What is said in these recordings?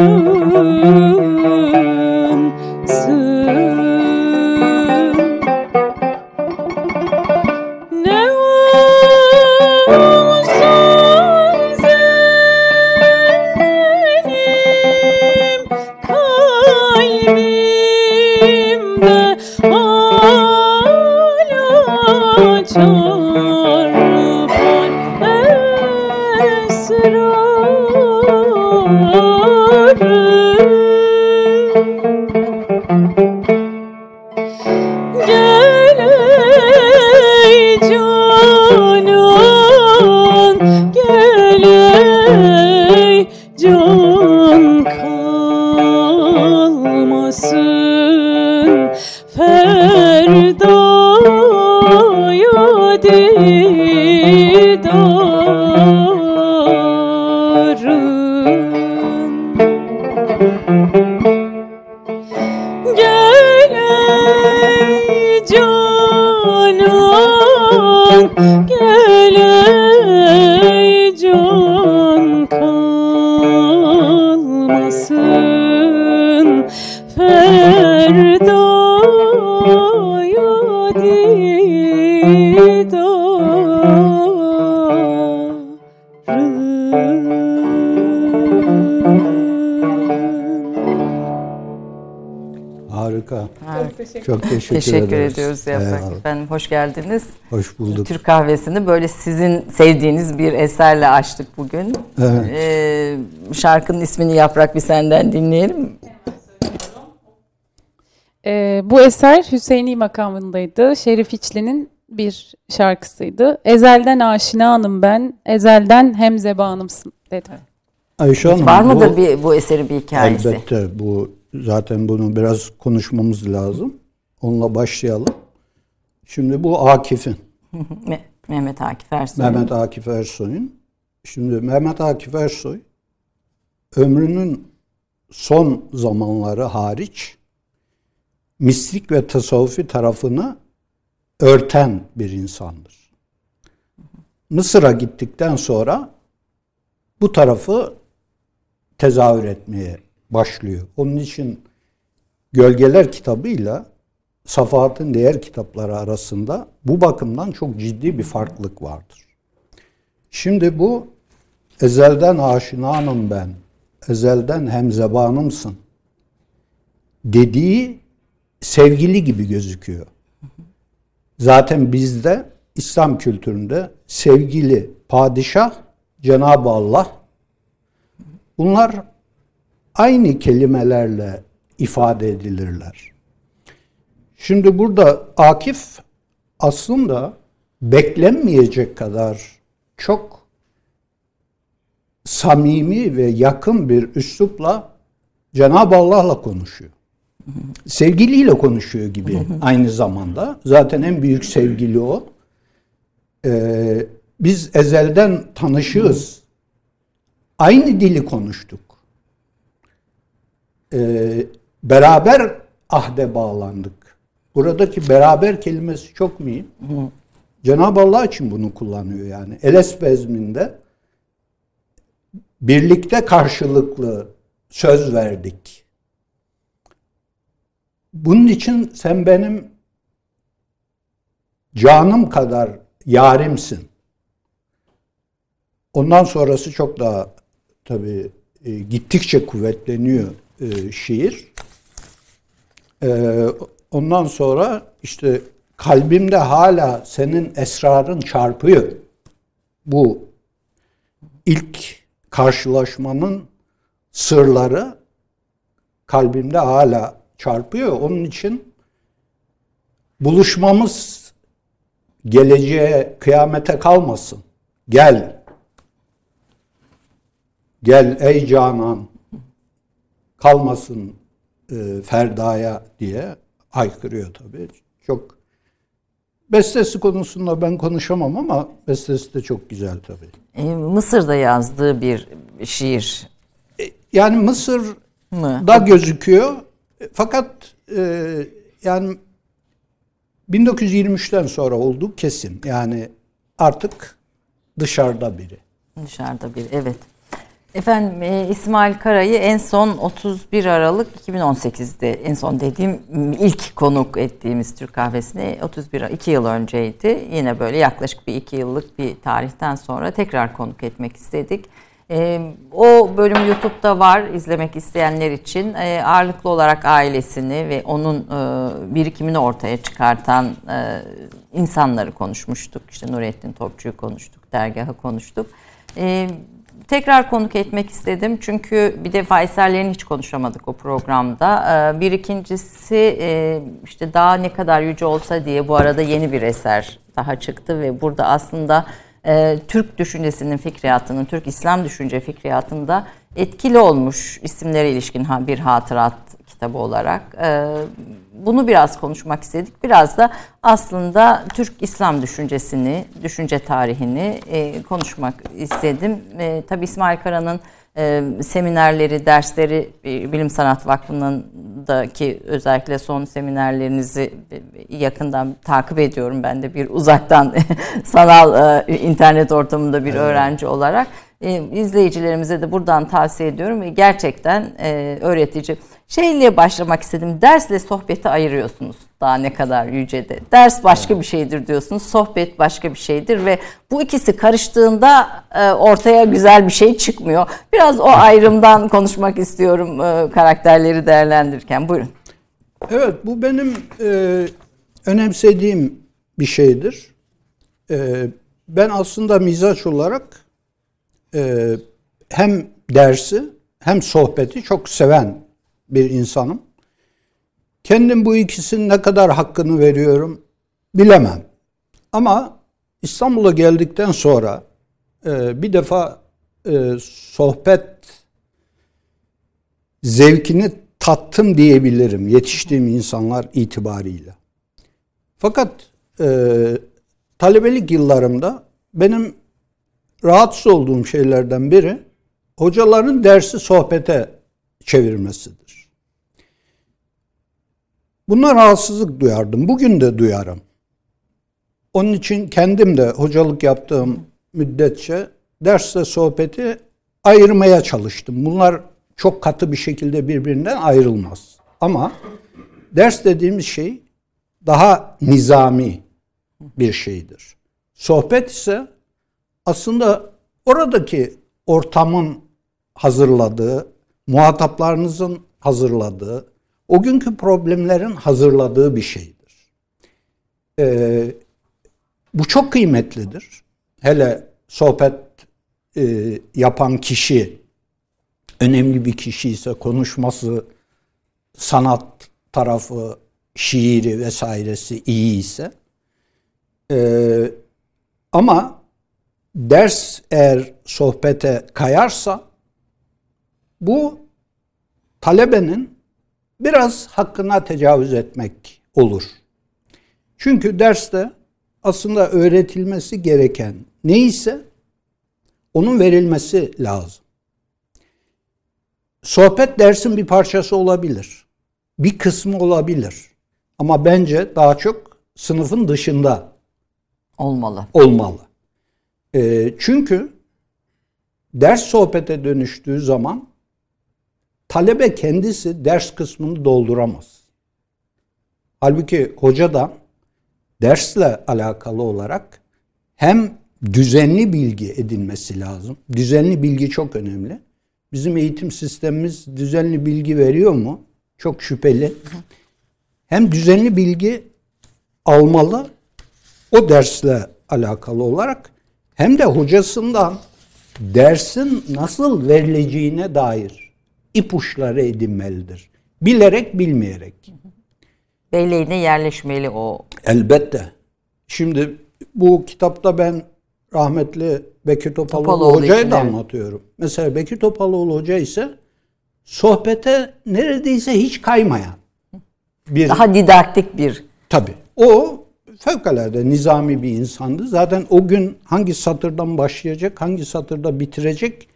Mm-hmm. Teşekkür ederiz. ediyoruz Yaprak efendim. Hoş geldiniz. Hoş bulduk. Türk kahvesini böyle sizin sevdiğiniz bir eserle açtık bugün. Evet. Ee, şarkının ismini Yaprak bir senden dinleyelim. Ee, bu eser Hüseyini makamındaydı. Şerif İçli'nin bir şarkısıydı. Ezelden aşinanım ben, ezelden hem zebanımsın dedi. Ayşe Hanım, Var mıdır bu, bir, bu eserin bir hikayesi? Elbette bu zaten bunu biraz konuşmamız lazım. Onunla başlayalım. Şimdi bu Akif'in. Mehmet Akif Ersoy. Mehmet Akif Ersoy'un. Şimdi Mehmet Akif Ersoy ömrünün son zamanları hariç mistik ve tasavvufi tarafını örten bir insandır. Mısır'a gittikten sonra bu tarafı tezahür etmeye başlıyor. Onun için Gölgeler kitabıyla Safahat'ın diğer kitapları arasında bu bakımdan çok ciddi bir farklılık vardır. Şimdi bu ezelden aşinanım ben, ezelden hemzebanımsın dediği sevgili gibi gözüküyor. Zaten bizde İslam kültüründe sevgili padişah Cenab-ı Allah bunlar aynı kelimelerle ifade edilirler. Şimdi burada Akif aslında beklenmeyecek kadar çok samimi ve yakın bir üslupla Cenab-ı Allah'la konuşuyor. Sevgiliyle konuşuyor gibi aynı zamanda. Zaten en büyük sevgili o. Ee, biz ezelden tanışığız. Aynı dili konuştuk. Ee, beraber ahde bağlandık. Buradaki beraber kelimesi çok mühim. Cenab-ı Allah için bunu kullanıyor yani. Eles bezminde birlikte karşılıklı söz verdik. Bunun için sen benim canım kadar yarimsin. Ondan sonrası çok daha tabii e, gittikçe kuvvetleniyor e, şiir. E, ondan sonra işte kalbimde hala senin esrarın çarpıyor. Bu ilk karşılaşmanın sırları kalbimde hala çarpıyor. Onun için buluşmamız geleceğe, kıyamete kalmasın. Gel. Gel ey canan. Kalmasın e, ferdaya diye aykırıyor tabii. Çok bestesi konusunda ben konuşamam ama bestesi de çok güzel tabii. E, Mısır'da yazdığı bir şiir Yani Mısır mı? da gözüküyor. Fakat e, yani 1923'ten sonra oldu kesin. Yani artık dışarıda biri. Dışarıda bir evet. Efendim e, İsmail Kara'yı en son 31 Aralık 2018'de en son dediğim ilk konuk ettiğimiz Türk kahvesine 31 2 yıl önceydi. Yine böyle yaklaşık bir iki yıllık bir tarihten sonra tekrar konuk etmek istedik. E, o bölüm YouTube'da var izlemek isteyenler için. E, ağırlıklı olarak ailesini ve onun e, birikimini ortaya çıkartan e, insanları konuşmuştuk. İşte Nurettin Topçu'yu konuştuk, dergahı konuştuk. E, tekrar konuk etmek istedim. Çünkü bir defa eserlerini hiç konuşamadık o programda. Ee, Bir ikincisi e, işte daha ne kadar yüce olsa diye bu arada yeni bir eser daha çıktı ve burada aslında e, Türk düşüncesinin fikriyatının, Türk İslam düşünce fikriyatında etkili olmuş isimlere ilişkin bir hatırat kitabı olarak. Ee, Bunu biraz konuşmak istedik. Biraz da aslında Türk İslam düşüncesini, düşünce tarihini e, konuşmak istedim. E, tabii İsmail Kara'nın e, seminerleri, dersleri e, Bilim Sanat Vakfı'ndaki özellikle son seminerlerinizi e, yakından takip ediyorum ben de bir uzaktan sanal e, internet ortamında bir öğrenci olarak. E, izleyicilerimize de buradan tavsiye ediyorum gerçekten e, öğretici. Şeyle başlamak istedim. Dersle sohbeti ayırıyorsunuz. Daha ne kadar yücede. Ders başka bir şeydir diyorsunuz. Sohbet başka bir şeydir ve bu ikisi karıştığında e, ortaya güzel bir şey çıkmıyor. Biraz o ayrımdan konuşmak istiyorum e, karakterleri değerlendirirken. Buyurun. Evet bu benim e, önemsediğim bir şeydir. E, ben aslında mizaç olarak e, hem dersi hem sohbeti çok seven bir insanım. Kendim bu ikisinin ne kadar hakkını veriyorum bilemem. Ama İstanbul'a geldikten sonra e, bir defa e, sohbet zevkini tattım diyebilirim yetiştiğim insanlar itibariyle. Fakat e, talebelik yıllarımda benim rahatsız olduğum şeylerden biri hocaların dersi sohbete çevirmesidir. Buna rahatsızlık duyardım. Bugün de duyarım. Onun için kendim de hocalık yaptığım müddetçe dersle sohbeti ayırmaya çalıştım. Bunlar çok katı bir şekilde birbirinden ayrılmaz. Ama ders dediğimiz şey daha nizami bir şeydir. Sohbet ise aslında oradaki ortamın hazırladığı, muhataplarınızın hazırladığı, o günkü problemlerin hazırladığı bir şeydir. Ee, bu çok kıymetlidir. Hele sohbet e, yapan kişi önemli bir kişi ise konuşması, sanat tarafı, şiiri vesairesi iyi ise e, ama ders eğer sohbete kayarsa bu talebenin biraz hakkına tecavüz etmek olur. Çünkü derste aslında öğretilmesi gereken neyse onun verilmesi lazım. Sohbet dersin bir parçası olabilir. Bir kısmı olabilir. Ama bence daha çok sınıfın dışında Olmalı. olmalı. E, çünkü ders sohbete dönüştüğü zaman talebe kendisi ders kısmını dolduramaz. Halbuki hoca da dersle alakalı olarak hem düzenli bilgi edinmesi lazım. Düzenli bilgi çok önemli. Bizim eğitim sistemimiz düzenli bilgi veriyor mu? Çok şüpheli. Hem düzenli bilgi almalı o dersle alakalı olarak hem de hocasından dersin nasıl verileceğine dair ipuçları edinmelidir. Bilerek bilmeyerek. Belleğine yerleşmeli o. Elbette. Şimdi bu kitapta ben rahmetli Bekir Topaloğlu, Topaloğlu Hoca'yı için, da evet. anlatıyorum. Mesela Bekir Topaloğlu Hoca ise sohbete neredeyse hiç kaymayan bir Daha didaktik bir Tabii. O fevkalade nizami bir insandı. Zaten o gün hangi satırdan başlayacak, hangi satırda bitirecek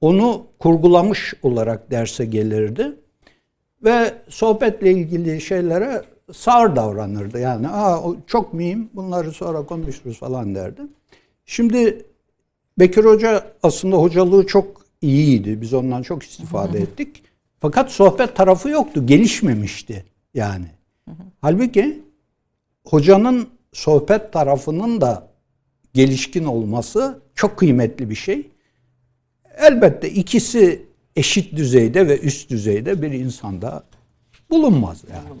onu kurgulamış olarak derse gelirdi. Ve sohbetle ilgili şeylere sağır davranırdı. Yani Aa, çok mühim bunları sonra konuşuruz falan derdi. Şimdi Bekir Hoca aslında hocalığı çok iyiydi. Biz ondan çok istifade ettik. Fakat sohbet tarafı yoktu. Gelişmemişti yani. Halbuki hocanın sohbet tarafının da gelişkin olması çok kıymetli bir şey. Elbette ikisi eşit düzeyde ve üst düzeyde bir insanda bulunmaz yani.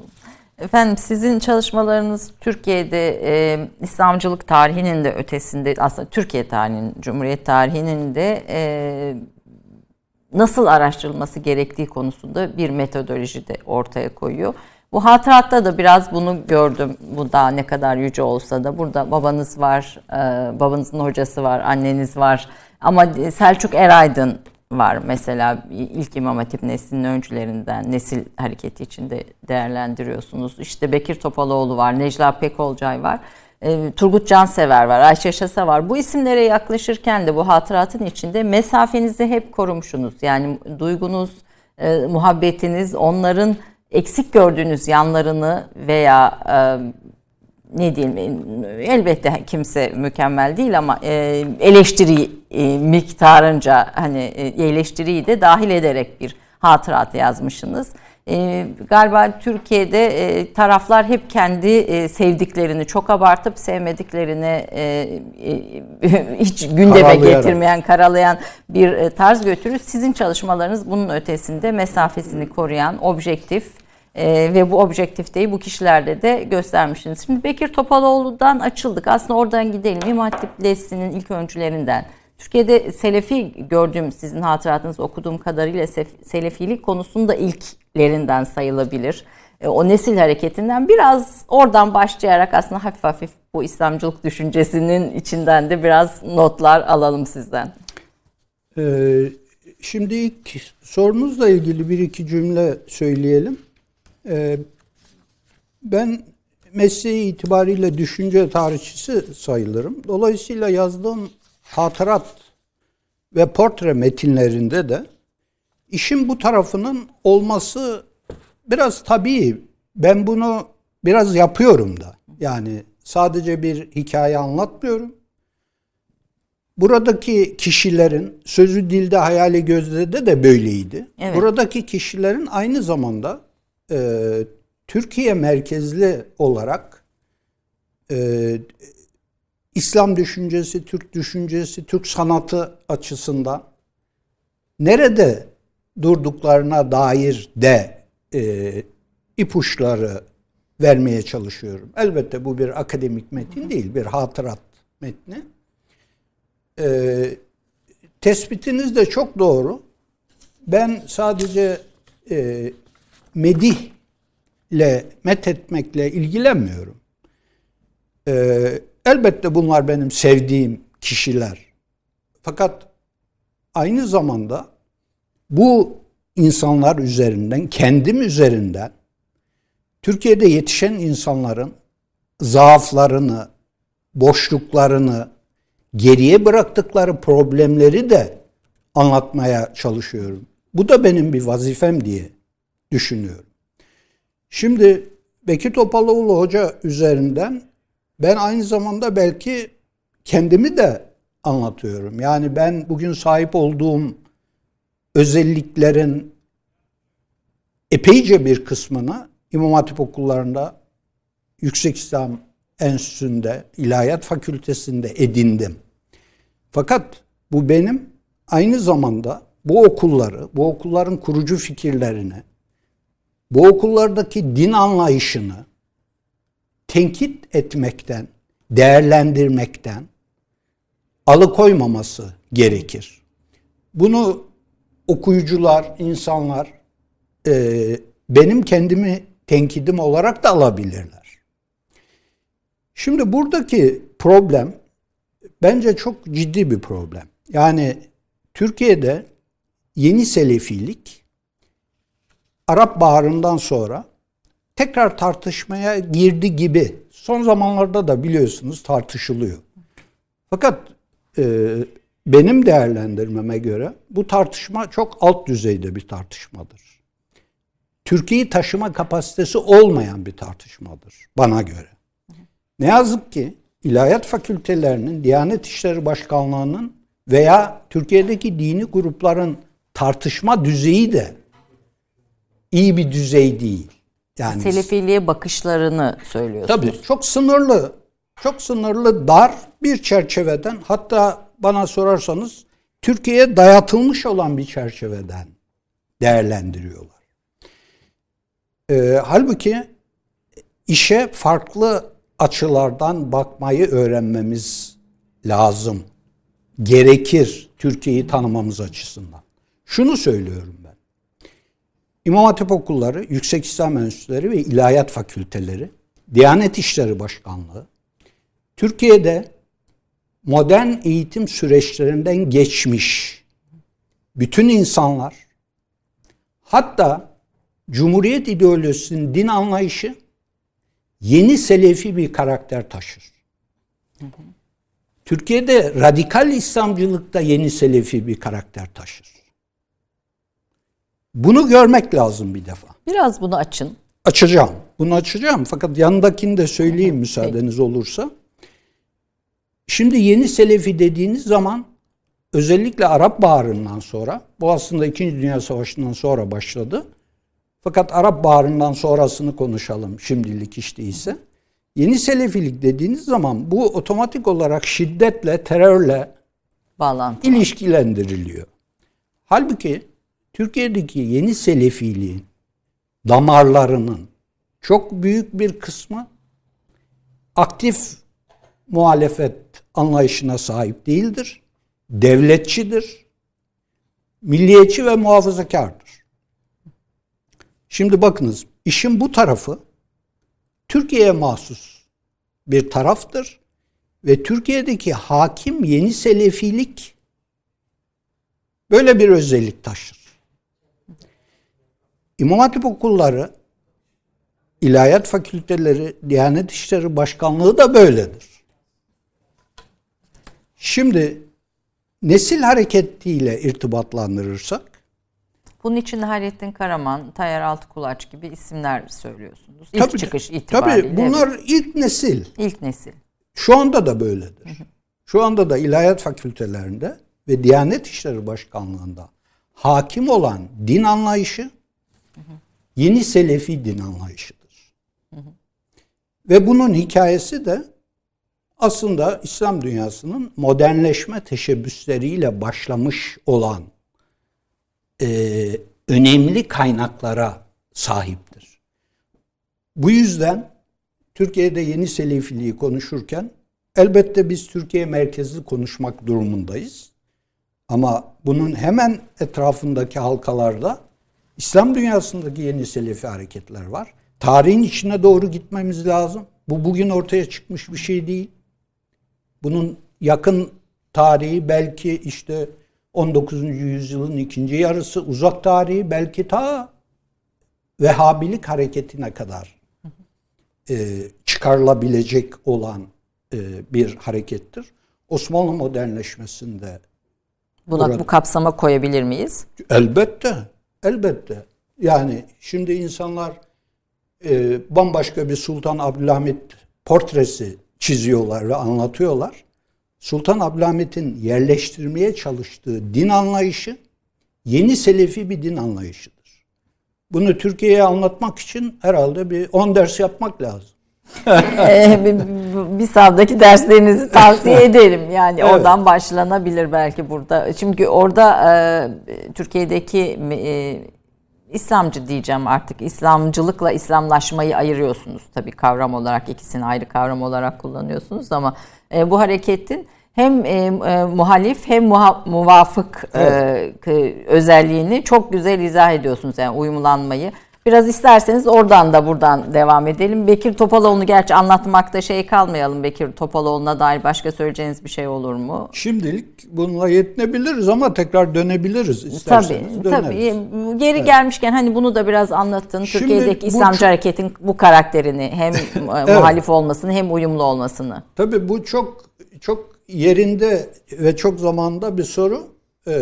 Efendim sizin çalışmalarınız Türkiye'de e, İslamcılık tarihinin de ötesinde aslında Türkiye tarihinin, Cumhuriyet tarihinin de e, nasıl araştırılması gerektiği konusunda bir metodoloji de ortaya koyuyor. Bu hatıratta da biraz bunu gördüm. Bu da ne kadar yüce olsa da burada babanız var, e, babanızın hocası var, anneniz var. Ama Selçuk Eraydın var mesela ilk İmam Hatip neslinin öncülerinden nesil hareketi içinde değerlendiriyorsunuz. İşte Bekir Topaloğlu var, Necla Pekolcay var. e, Turgut Cansever var, Ayşe Şasa var. Bu isimlere yaklaşırken de bu hatıratın içinde mesafenizi hep korumuşsunuz. Yani duygunuz, e, muhabbetiniz, onların eksik gördüğünüz yanlarını veya e, ne diyeyim elbette kimse mükemmel değil ama e, eleştiri e, miktarınca hani e, eleştiriyi de dahil ederek bir hatırat yazmışsınız. E, galiba Türkiye'de e, taraflar hep kendi e, sevdiklerini çok abartıp sevmediklerini e, e, hiç gündeme Karalayarak. getirmeyen, karalayan bir e, tarz götürür. Sizin çalışmalarınız bunun ötesinde mesafesini koruyan, objektif ee, ve bu objektifteyi bu kişilerde de göstermişsiniz. Şimdi Bekir Topaloğlu'dan açıldık. Aslında oradan gidelim. İmam Hatip Lesli'nin ilk öncülerinden. Türkiye'de Selefi gördüğüm sizin hatıratınızı okuduğum kadarıyla Selefilik konusunda ilklerinden sayılabilir. Ee, o nesil hareketinden biraz oradan başlayarak aslında hafif hafif bu İslamcılık düşüncesinin içinden de biraz notlar alalım sizden. Ee, şimdi ilk sorunuzla ilgili bir iki cümle söyleyelim. Ee, ben mesleği itibariyle düşünce tarihçisi sayılırım. Dolayısıyla yazdığım hatırat ve portre metinlerinde de işin bu tarafının olması biraz tabii. Ben bunu biraz yapıyorum da. Yani sadece bir hikaye anlatmıyorum. Buradaki kişilerin sözü dilde hayali gözde de böyleydi. Evet. Buradaki kişilerin aynı zamanda e, Türkiye merkezli olarak e, İslam düşüncesi, Türk düşüncesi, Türk sanatı açısından nerede durduklarına dair de e, ipuçları vermeye çalışıyorum. Elbette bu bir akademik metin değil, bir hatırat metni. E, tespitiniz de çok doğru. Ben sadece e, medihle, methetmekle ilgilenmiyorum. E, elbette bunlar benim sevdiğim kişiler. Fakat aynı zamanda bu insanlar üzerinden, kendim üzerinden Türkiye'de yetişen insanların zaaflarını, boşluklarını, geriye bıraktıkları problemleri de anlatmaya çalışıyorum. Bu da benim bir vazifem diye düşünüyorum. Şimdi Bekir Topaloğlu Hoca üzerinden ben aynı zamanda belki kendimi de anlatıyorum. Yani ben bugün sahip olduğum özelliklerin epeyce bir kısmını İmam Hatip okullarında Yüksek İslam Enstitüsü'nde, İlahiyat Fakültesi'nde edindim. Fakat bu benim aynı zamanda bu okulları, bu okulların kurucu fikirlerini, bu okullardaki din anlayışını tenkit etmekten, değerlendirmekten alıkoymaması gerekir. Bunu okuyucular, insanlar e, benim kendimi tenkidim olarak da alabilirler. Şimdi buradaki problem bence çok ciddi bir problem. Yani Türkiye'de yeni selefilik Arap Baharı'ndan sonra tekrar tartışmaya girdi gibi. Son zamanlarda da biliyorsunuz tartışılıyor. Fakat e, benim değerlendirmeme göre bu tartışma çok alt düzeyde bir tartışmadır. Türkiye'yi taşıma kapasitesi olmayan bir tartışmadır bana göre. Ne yazık ki ilahiyat fakültelerinin, Diyanet İşleri Başkanlığı'nın veya Türkiye'deki dini grupların tartışma düzeyi de iyi bir düzey değil. Yani Selefiliğe bakışlarını söylüyorsunuz. Tabii çok sınırlı, çok sınırlı dar bir çerçeveden hatta bana sorarsanız Türkiye'ye dayatılmış olan bir çerçeveden değerlendiriyorlar. Ee, halbuki işe farklı açılardan bakmayı öğrenmemiz lazım. Gerekir Türkiye'yi tanımamız açısından. Şunu söylüyorum ben. İmam Hatip okulları, Yüksek İslam Enstitüleri ve İlahiyat Fakülteleri, Diyanet İşleri Başkanlığı, Türkiye'de modern eğitim süreçlerinden geçmiş bütün insanlar, hatta Cumhuriyet ideolojisinin din anlayışı yeni selefi bir karakter taşır. Türkiye'de radikal İslamcılıkta yeni selefi bir karakter taşır. Bunu görmek lazım bir defa. Biraz bunu açın. Açacağım. Bunu açacağım. Fakat yanındakini de söyleyeyim müsaadeniz olursa. Şimdi yeni Selefi dediğiniz zaman özellikle Arap Baharı'ndan sonra bu aslında 2. Dünya Savaşı'ndan sonra başladı. Fakat Arap Baharı'ndan sonrasını konuşalım şimdilik işte ise. Yeni Selefilik dediğiniz zaman bu otomatik olarak şiddetle, terörle Bağlantı. ilişkilendiriliyor. Halbuki Türkiye'deki yeni Selefiliğin damarlarının çok büyük bir kısmı aktif muhalefet anlayışına sahip değildir. Devletçidir. Milliyetçi ve muhafazakardır. Şimdi bakınız işin bu tarafı Türkiye'ye mahsus bir taraftır ve Türkiye'deki hakim yeni selefilik böyle bir özellik taşır. İmam Hatip okulları, ilahiyat fakülteleri, Diyanet İşleri Başkanlığı da böyledir. Şimdi nesil hareketiyle irtibatlandırırsak bunun için Hayrettin Karaman, Tayyar Altıkulaç gibi isimler söylüyorsunuz. İlk tabii, çıkış itibariyle. Tabii bunlar evet. ilk nesil. İlk nesil. Şu anda da böyledir. Şu anda da ilahiyat fakültelerinde ve Diyanet İşleri Başkanlığı'nda hakim olan din anlayışı yeni selefi din anlayışıdır. Ve bunun hikayesi de aslında İslam dünyasının modernleşme teşebbüsleriyle başlamış olan e, önemli kaynaklara sahiptir. Bu yüzden Türkiye'de yeni selefiliği konuşurken elbette biz Türkiye merkezli konuşmak durumundayız. Ama bunun hemen etrafındaki halkalarda İslam dünyasındaki yeni selefi hareketler var. Tarihin içine doğru gitmemiz lazım. Bu bugün ortaya çıkmış bir şey değil. Bunun yakın tarihi belki işte 19. yüzyılın ikinci yarısı, uzak tarihi belki ta Vehhabilik hareketine kadar e, çıkarılabilecek olan e, bir harekettir. Osmanlı modernleşmesinde Buna Burada. bu kapsama koyabilir miyiz? Elbette, elbette. Yani şimdi insanlar e, bambaşka bir Sultan Abdülhamit portresi çiziyorlar ve anlatıyorlar. Sultan Abdülhamit'in yerleştirmeye çalıştığı din anlayışı yeni selefi bir din anlayışıdır. Bunu Türkiye'ye anlatmak için herhalde bir 10 ders yapmak lazım. Ee, bir- savdaki derslerinizi tavsiye ederim. Yani Evet. oradan başlanabilir belki burada. Çünkü orada e, Türkiye'deki e, İslamcı diyeceğim artık İslamcılıkla İslamlaşmayı ayırıyorsunuz tabii kavram olarak ikisini ayrı kavram olarak kullanıyorsunuz ama e, bu hareketin hem e, e, muhalif hem muha- muvafık e, k- özelliğini çok güzel izah ediyorsunuz yani uyumlanmayı. Biraz isterseniz oradan da buradan devam edelim. Bekir Topaloğlu'nu gerçi anlatmakta şey kalmayalım. Bekir Topaloğlu'na dair başka söyleyeceğiniz bir şey olur mu? Şimdilik bununla yetinebiliriz ama tekrar dönebiliriz Tabii, isterseniz döneriz. tabii. Geri gelmişken hani bunu da biraz anlatın. Şimdi Türkiye'deki bu İslamcı çok- hareketin bu karakterini hem e, muhalif olmasını hem uyumlu olmasını. Tabii bu çok çok yerinde ve çok zamanda bir soru. Ee,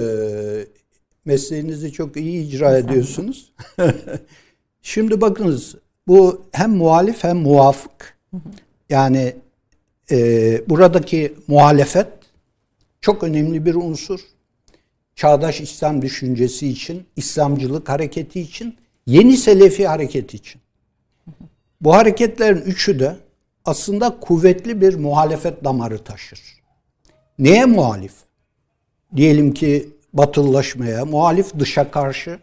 mesleğinizi çok iyi icra ediyorsunuz. Şimdi bakınız bu hem muhalif hem muvafık. Yani e, buradaki muhalefet çok önemli bir unsur. Çağdaş İslam düşüncesi için, İslamcılık hareketi için, yeni Selefi hareketi için. Bu hareketlerin üçü de aslında kuvvetli bir muhalefet damarı taşır. Neye muhalif? Diyelim ki batılılaşmaya, muhalif dışa karşı,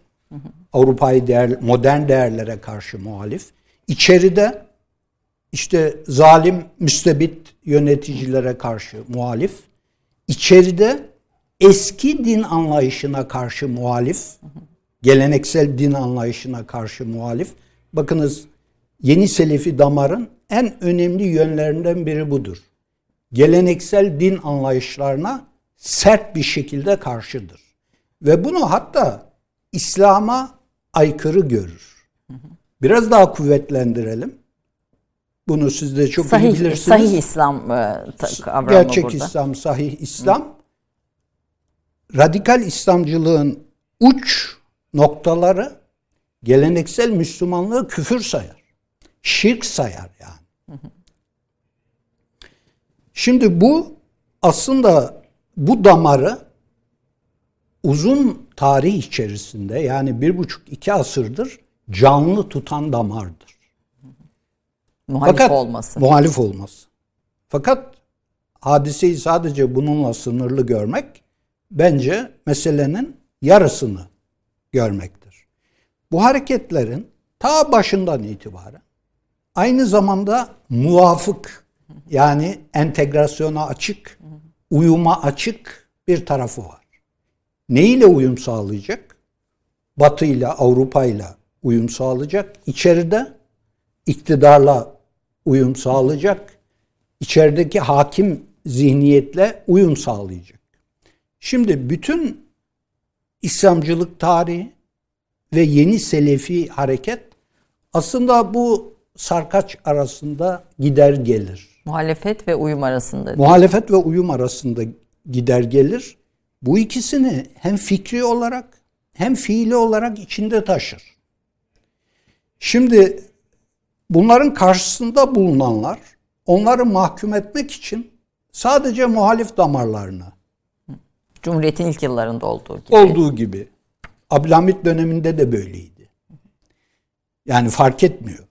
Avrupa'yı değer, modern değerlere karşı muhalif. İçeride işte zalim, müstebit yöneticilere karşı muhalif. İçeride eski din anlayışına karşı muhalif, geleneksel din anlayışına karşı muhalif. Bakınız yeni selefi damarın en önemli yönlerinden biri budur. Geleneksel din anlayışlarına sert bir şekilde karşıdır. Ve bunu hatta İslam'a aykırı görür. Biraz daha kuvvetlendirelim. Bunu siz de çok iyi Sahih, bilirsiniz. sahih İslam e, kavramı Gerçek burada. İslam, sahih İslam. Radikal İslamcılığın uç noktaları geleneksel Müslümanlığı küfür sayar. Şirk sayar yani. Şimdi bu aslında bu damarı uzun tarih içerisinde yani bir buçuk iki asırdır canlı tutan damardır. Muhalif Fakat olması. muhalif olması. Fakat hadiseyi sadece bununla sınırlı görmek bence meselenin yarısını görmektir. Bu hareketlerin ta başından itibaren aynı zamanda muvafık yani entegrasyona açık, uyuma açık bir tarafı var. Ne ile uyum sağlayacak? Batı ile Avrupa ile uyum sağlayacak. İçeride iktidarla uyum sağlayacak. İçerideki hakim zihniyetle uyum sağlayacak. Şimdi bütün İslamcılık tarihi ve yeni Selefi hareket aslında bu sarkaç arasında gider gelir. Muhalefet ve uyum arasında. Muhalefet ve uyum arasında gider gelir. Bu ikisini hem fikri olarak hem fiili olarak içinde taşır. Şimdi bunların karşısında bulunanlar onları mahkum etmek için sadece muhalif damarlarını Cumhuriyet'in ilk yıllarında olduğu gibi. olduğu gibi Abdülhamit döneminde de böyleydi. Yani fark etmiyor.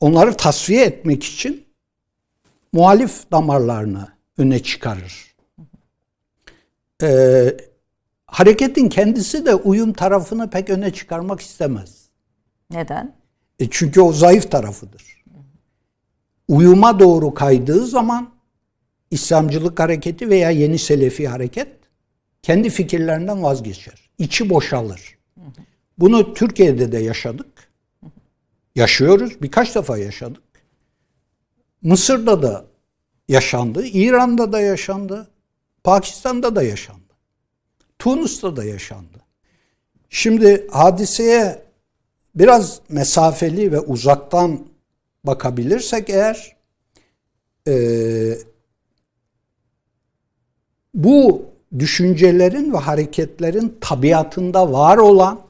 onları tasfiye etmek için muhalif damarlarını öne çıkarır. Ee, hareketin kendisi de uyum tarafını pek öne çıkarmak istemez. Neden? E çünkü o zayıf tarafıdır. Uyuma doğru kaydığı zaman İslamcılık hareketi veya yeni Selefi hareket kendi fikirlerinden vazgeçer. İçi boşalır. Bunu Türkiye'de de yaşadık. Yaşıyoruz. Birkaç defa yaşadık. Mısır'da da yaşandı. İran'da da yaşandı. Pakistan'da da yaşandı. Tunus'ta da yaşandı. Şimdi hadiseye biraz mesafeli ve uzaktan bakabilirsek eğer e, bu düşüncelerin ve hareketlerin tabiatında var olan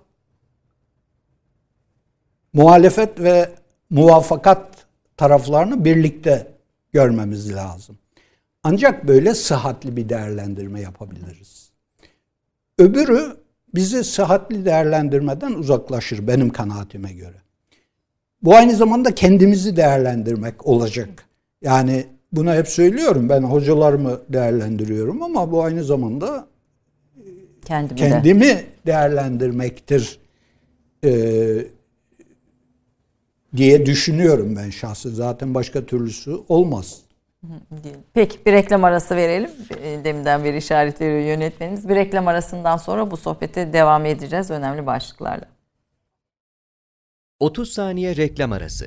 muhalefet ve muvafakat taraflarını birlikte görmemiz lazım. Ancak böyle sıhhatli bir değerlendirme yapabiliriz. Öbürü bizi sıhhatli değerlendirmeden uzaklaşır benim kanaatime göre. Bu aynı zamanda kendimizi değerlendirmek olacak. Yani bunu hep söylüyorum. Ben hocalarımı değerlendiriyorum ama bu aynı zamanda Kendimi, kendimi de. değerlendirmektir ee, diye düşünüyorum ben şahsen. Zaten başka türlüsü olmaz. Peki bir reklam arası verelim. Deminden beri işaret veriyor yönetmenimiz. Bir reklam arasından sonra bu sohbete devam edeceğiz önemli başlıklarla. 30 saniye reklam arası.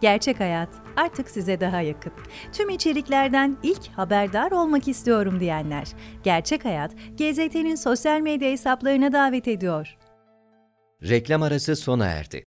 Gerçek Hayat artık size daha yakın. Tüm içeriklerden ilk haberdar olmak istiyorum diyenler. Gerçek Hayat, GZT'nin sosyal medya hesaplarına davet ediyor. Reklam arası sona erdi.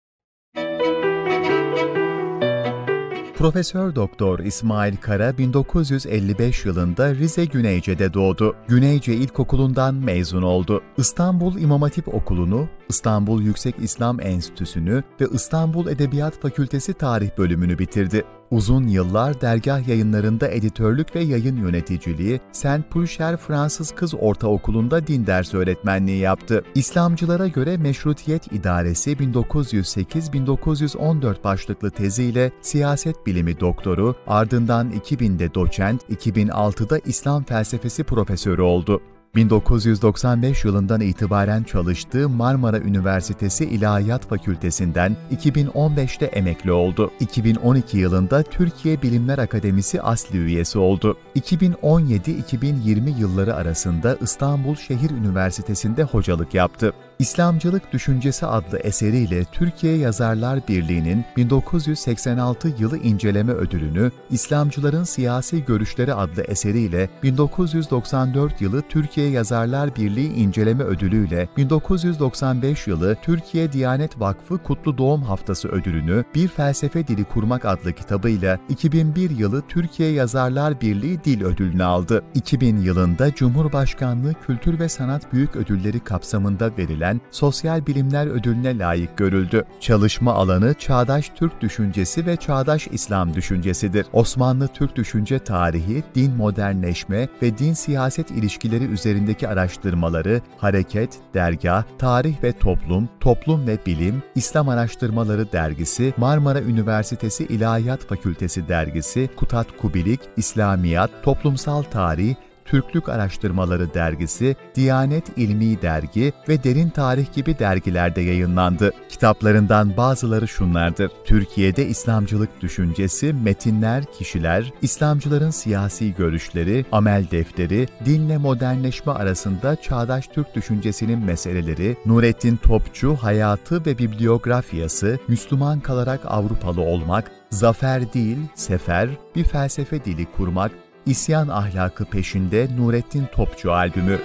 Profesör Doktor İsmail Kara 1955 yılında Rize Güneyce'de doğdu. Güneyce İlkokulu'ndan mezun oldu. İstanbul İmam Hatip Okulu'nu, İstanbul Yüksek İslam Enstitüsü'nü ve İstanbul Edebiyat Fakültesi Tarih bölümünü bitirdi. Uzun yıllar dergah yayınlarında editörlük ve yayın yöneticiliği, Saint Pulcher Fransız Kız Ortaokulu'nda din ders öğretmenliği yaptı. İslamcılara göre Meşrutiyet İdaresi 1908-1914 başlıklı teziyle siyaset bilimi doktoru, ardından 2000'de doçent, 2006'da İslam felsefesi profesörü oldu. 1995 yılından itibaren çalıştığı Marmara Üniversitesi İlahiyat Fakültesinden 2015'te emekli oldu. 2012 yılında Türkiye Bilimler Akademisi asli üyesi oldu. 2017-2020 yılları arasında İstanbul Şehir Üniversitesi'nde hocalık yaptı. İslamcılık Düşüncesi adlı eseriyle Türkiye Yazarlar Birliği'nin 1986 yılı inceleme ödülünü, İslamcıların Siyasi Görüşleri adlı eseriyle 1994 yılı Türkiye Yazarlar Birliği inceleme ödülüyle 1995 yılı Türkiye Diyanet Vakfı Kutlu Doğum Haftası ödülünü Bir Felsefe Dili Kurmak adlı kitabıyla 2001 yılı Türkiye Yazarlar Birliği Dil Ödülünü aldı. 2000 yılında Cumhurbaşkanlığı Kültür ve Sanat Büyük Ödülleri kapsamında verilen Sosyal Bilimler Ödülüne layık görüldü. Çalışma alanı çağdaş Türk düşüncesi ve çağdaş İslam düşüncesidir. Osmanlı Türk düşünce tarihi, din modernleşme ve din siyaset ilişkileri üzerindeki araştırmaları, hareket, dergah, tarih ve toplum, toplum ve bilim, İslam Araştırmaları Dergisi, Marmara Üniversitesi İlahiyat Fakültesi Dergisi, Kutat Kubilik, İslamiyat, Toplumsal Tarih, Türklük Araştırmaları Dergisi, Diyanet İlmi Dergi ve Derin Tarih gibi dergilerde yayınlandı. Kitaplarından bazıları şunlardır. Türkiye'de İslamcılık düşüncesi, metinler, kişiler, İslamcıların siyasi görüşleri, amel defteri, dinle modernleşme arasında çağdaş Türk düşüncesinin meseleleri, Nurettin Topçu hayatı ve bibliografyası, Müslüman kalarak Avrupalı olmak, zafer değil, sefer, bir felsefe dili kurmak, İsyan Ahlakı Peşinde Nurettin Topçu albümü.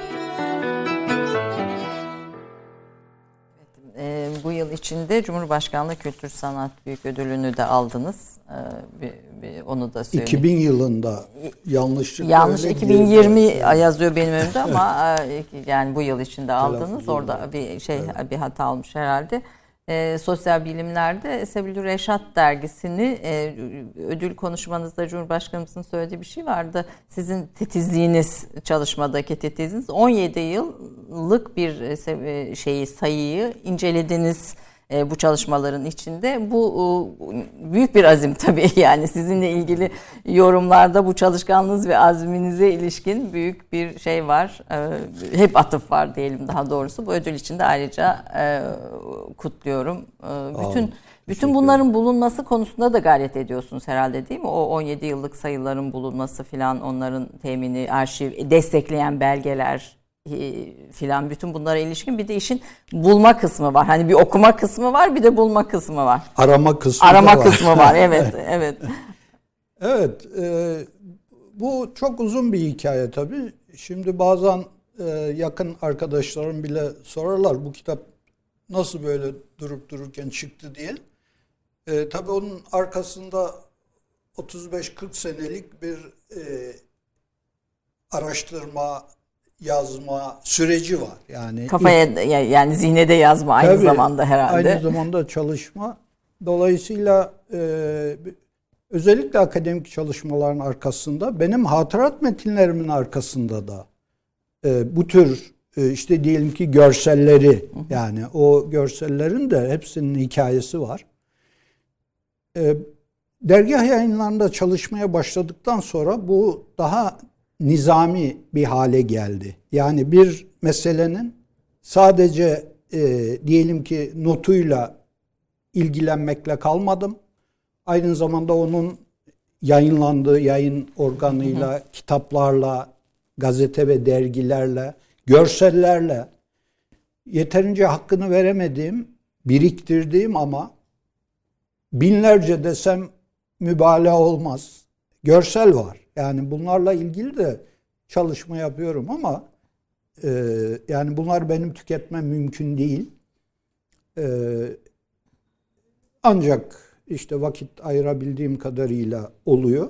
Ee, bu yıl içinde Cumhurbaşkanlığı Kültür Sanat Büyük Ödülünü de aldınız. Ee, bir, bir, onu da söyleyeyim. 2000 yılında yanlışlıkla Yanlış öyle 2020 girdi. yazıyor benim önümde ama e, yani bu yıl içinde aldınız. Orada bir şey bir hata olmuş herhalde. Ee, sosyal bilimlerde Sebil Reşat dergisini e, ödül konuşmanızda Cumhurbaşkanımızın söylediği bir şey vardı. Sizin titizliğiniz çalışmadaki titizliğiniz 17 yıllık bir e, e, şeyi sayıyı incelediniz e, bu çalışmaların içinde. Bu e, büyük bir azim tabii yani sizinle ilgili yorumlarda bu çalışkanlığınız ve azminize ilişkin büyük bir şey var. E, Hep atıf var diyelim daha doğrusu. Bu ödül için de ayrıca e, kutluyorum. E, Bütün bütün bunların bulunması konusunda da gayret ediyorsunuz herhalde değil mi? O 17 yıllık sayıların bulunması filan onların temini, arşiv, destekleyen belgeler e, filan bütün bunlara ilişkin bir de işin bulma kısmı var. Hani bir okuma kısmı var bir de bulma kısmı var. Arama kısmı Arama var. kısmı var evet evet. Evet, e, bu çok uzun bir hikaye tabii. Şimdi bazen e, yakın arkadaşlarım bile sorarlar bu kitap nasıl böyle durup dururken çıktı diye. E, tabii onun arkasında 35-40 senelik bir e, araştırma, yazma süreci var. Yani Kafaya ya- yani zihne de yazma aynı Tabii, zamanda herhalde. Aynı zamanda çalışma. Dolayısıyla e, özellikle akademik çalışmaların arkasında benim hatırat metinlerimin arkasında da e, bu tür e, işte diyelim ki görselleri yani o görsellerin de hepsinin hikayesi var. E, dergah yayınlarında çalışmaya başladıktan sonra bu daha nizami bir hale geldi. Yani bir meselenin sadece e, diyelim ki notuyla ilgilenmekle kalmadım. Aynı zamanda onun yayınlandığı yayın organıyla, kitaplarla, gazete ve dergilerle, görsellerle yeterince hakkını veremediğim, biriktirdiğim ama binlerce desem mübalağa olmaz. Görsel var. Yani bunlarla ilgili de çalışma yapıyorum ama e, yani bunlar benim tüketmem mümkün değil. E, ancak işte vakit ayırabildiğim kadarıyla oluyor.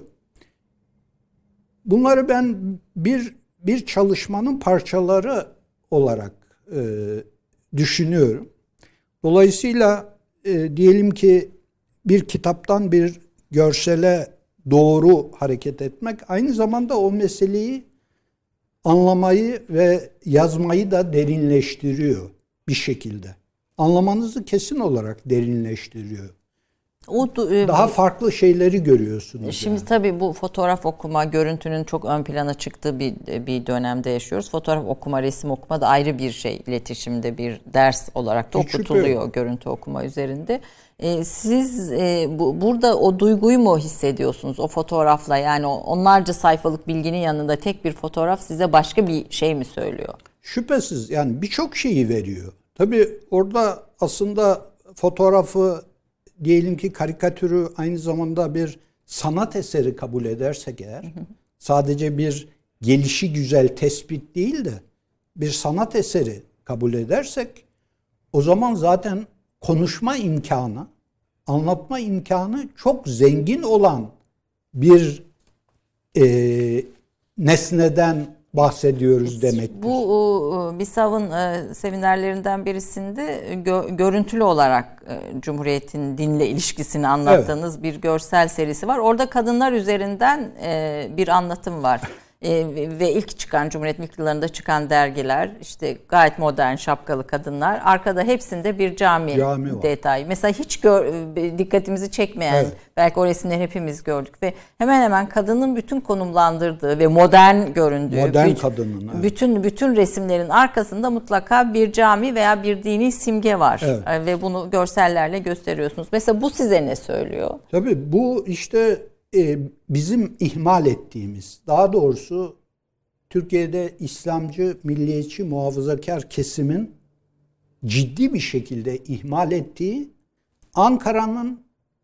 Bunları ben bir bir çalışmanın parçaları olarak e, düşünüyorum. Dolayısıyla e, diyelim ki bir kitaptan bir görsele doğru hareket etmek aynı zamanda o meseleyi anlamayı ve yazmayı da derinleştiriyor bir şekilde. Anlamanızı kesin olarak derinleştiriyor. O e, Daha farklı şeyleri görüyorsunuz. Şimdi yani. tabii bu fotoğraf okuma, görüntünün çok ön plana çıktığı bir bir dönemde yaşıyoruz. Fotoğraf okuma, resim okuma da ayrı bir şey. İletişimde bir ders olarak da Hiç şüphe okutuluyor yok. görüntü okuma üzerinde. Ee, siz e, bu, burada o duyguyu mu hissediyorsunuz o fotoğrafla? Yani onlarca sayfalık bilginin yanında tek bir fotoğraf size başka bir şey mi söylüyor? Şüphesiz yani birçok şeyi veriyor. Tabii orada aslında fotoğrafı diyelim ki karikatürü aynı zamanda bir sanat eseri kabul edersek eğer sadece bir gelişi güzel tespit değil de bir sanat eseri kabul edersek o zaman zaten konuşma imkanı, anlatma imkanı çok zengin olan bir e, nesneden bahsediyoruz demektir. Bu e, BİSAV'ın e, seminerlerinden birisinde gö- görüntülü olarak e, Cumhuriyet'in dinle ilişkisini anlattığınız bir görsel serisi var. Orada kadınlar üzerinden e, bir anlatım var. E, ve- ilk çıkan Cumhuriyet'in ilk yıllarında çıkan dergiler işte gayet modern şapkalı kadınlar. Arkada hepsinde bir cami, Cami var. detayı. Mesela hiç gör, e, dikkatimizi çekmeyen Evet. belki o resimleri hepimiz gördük ve hemen hemen kadının bütün konumlandırdığı ve modern göründüğü Modern büt- kadının, evet. bütün bütün resimlerin arkasında mutlaka bir cami veya bir dini simge var Evet. E, ve bunu görsellerle gösteriyorsunuz. Mesela bu size ne söylüyor? Tabii bu işte e, bizim ihmal ettiğimiz, daha doğrusu Türkiye'de İslamcı, milliyetçi, muhafazakar kesimin ciddi bir şekilde ihmal ettiği Ankara'nın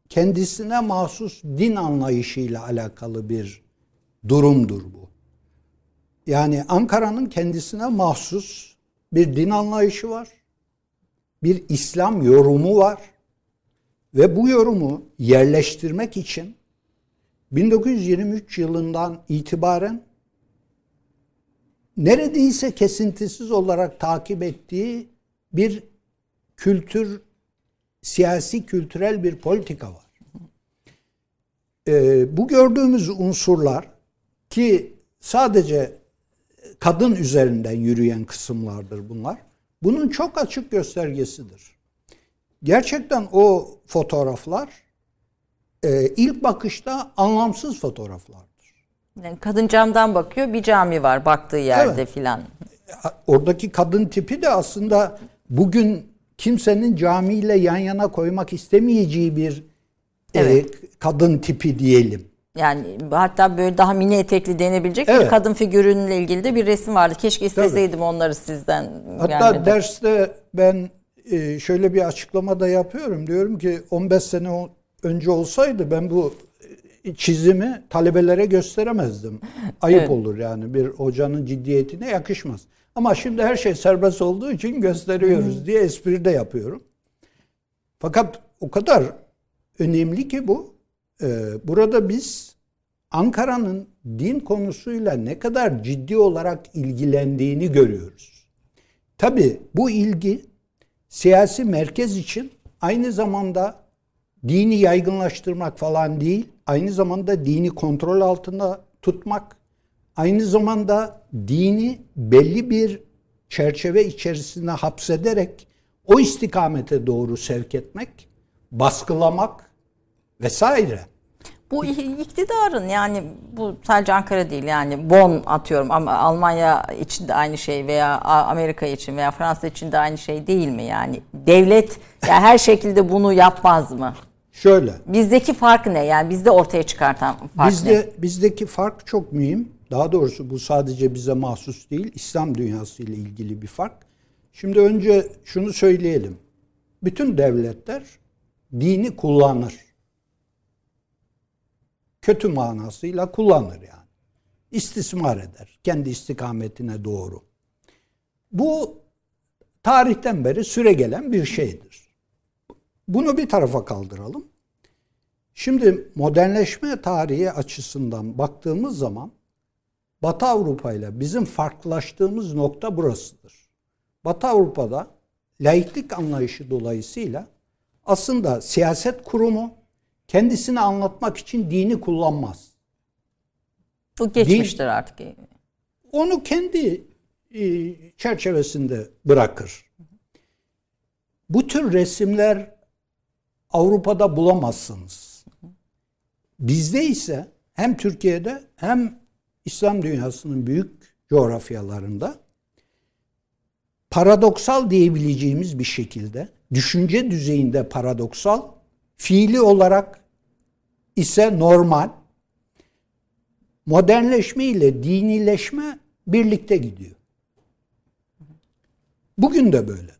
kendisine mahsus din anlayışıyla alakalı bir durumdur bu. Yani Ankara'nın kendisine mahsus bir din anlayışı var. bir İslam yorumu var. Ve bu yorumu yerleştirmek için 1923 yılından itibaren neredeyse kesintisiz olarak takip ettiği bir kültür, siyasi kültürel bir politika var. Ee, bu gördüğümüz unsurlar ki sadece kadın üzerinden yürüyen kısımlardır bunlar. Bunun çok açık göstergesidir. Gerçekten o fotoğraflar e, ilk bakışta anlamsız fotoğraflardır. Yani kadın camdan bakıyor, bir cami var baktığı yerde Evet. filan. Oradaki kadın tipi de aslında bugün kimsenin camiyle yan yana koymak istemeyeceği bir e, Evet. kadın tipi diyelim. Yani hatta böyle daha mini etekli denebilecek bir Evet. kadın figürünle ilgili de bir resim vardı. Keşke isteseydim onları sizden. Hatta gelmedi. derste ben e, şöyle bir açıklama da yapıyorum. Diyorum ki 15 sene önce olsaydı ben bu e, çizimi talebelere gösteremezdim. Ayıp Evet. olur yani bir hocanın ciddiyetine yakışmaz. Ama şimdi her şey serbest olduğu için gösteriyoruz diye espri de yapıyorum. Fakat o kadar önemli ki bu. Ee, burada biz Ankara'nın din konusuyla ne kadar ciddi olarak ilgilendiğini görüyoruz. Tabii bu ilgi siyasi merkez için aynı zamanda dini yaygınlaştırmak falan değil, aynı zamanda dini kontrol altında tutmak, aynı zamanda dini belli bir çerçeve içerisine hapsederek o istikamete doğru sevk etmek, baskılamak vesaire. Bu iktidarın yani bu sadece Ankara değil yani Bonn atıyorum ama Almanya için de aynı şey veya Amerika için veya Fransa için de aynı şey değil mi yani devlet ya her şekilde bunu yapmaz mı? Şöyle, Bizdeki fark ne yani bizde ortaya çıkartan fark ne? Bizde bizdeki fark çok mühim. Daha doğrusu bu sadece bize mahsus değil, İslam dünyası ile ilgili bir fark. Şimdi önce şunu söyleyelim. Bütün devletler dini kullanır. Kötü manasıyla kullanır yani. İstismar eder kendi istikametine doğru. Bu tarihten beri süre gelen bir şeydir. Bunu bir tarafa kaldıralım. Şimdi modernleşme tarihi açısından baktığımız zaman Batı Avrupa ile bizim farklılaştığımız nokta burasıdır. Batı Avrupa'da laiklik anlayışı dolayısıyla aslında siyaset kurumu kendisini anlatmak için dini kullanmaz. Bu geçmiştir artık. Onu kendi e, çerçevesinde bırakır. Bu tür resimler Avrupa'da bulamazsınız. Bizde ise hem Türkiye'de hem İslam dünyasının büyük coğrafyalarında paradoksal diyebileceğimiz bir şekilde düşünce düzeyinde paradoksal, fiili olarak ise normal modernleşme ile dinileşme birlikte gidiyor. Bugün de böyledir.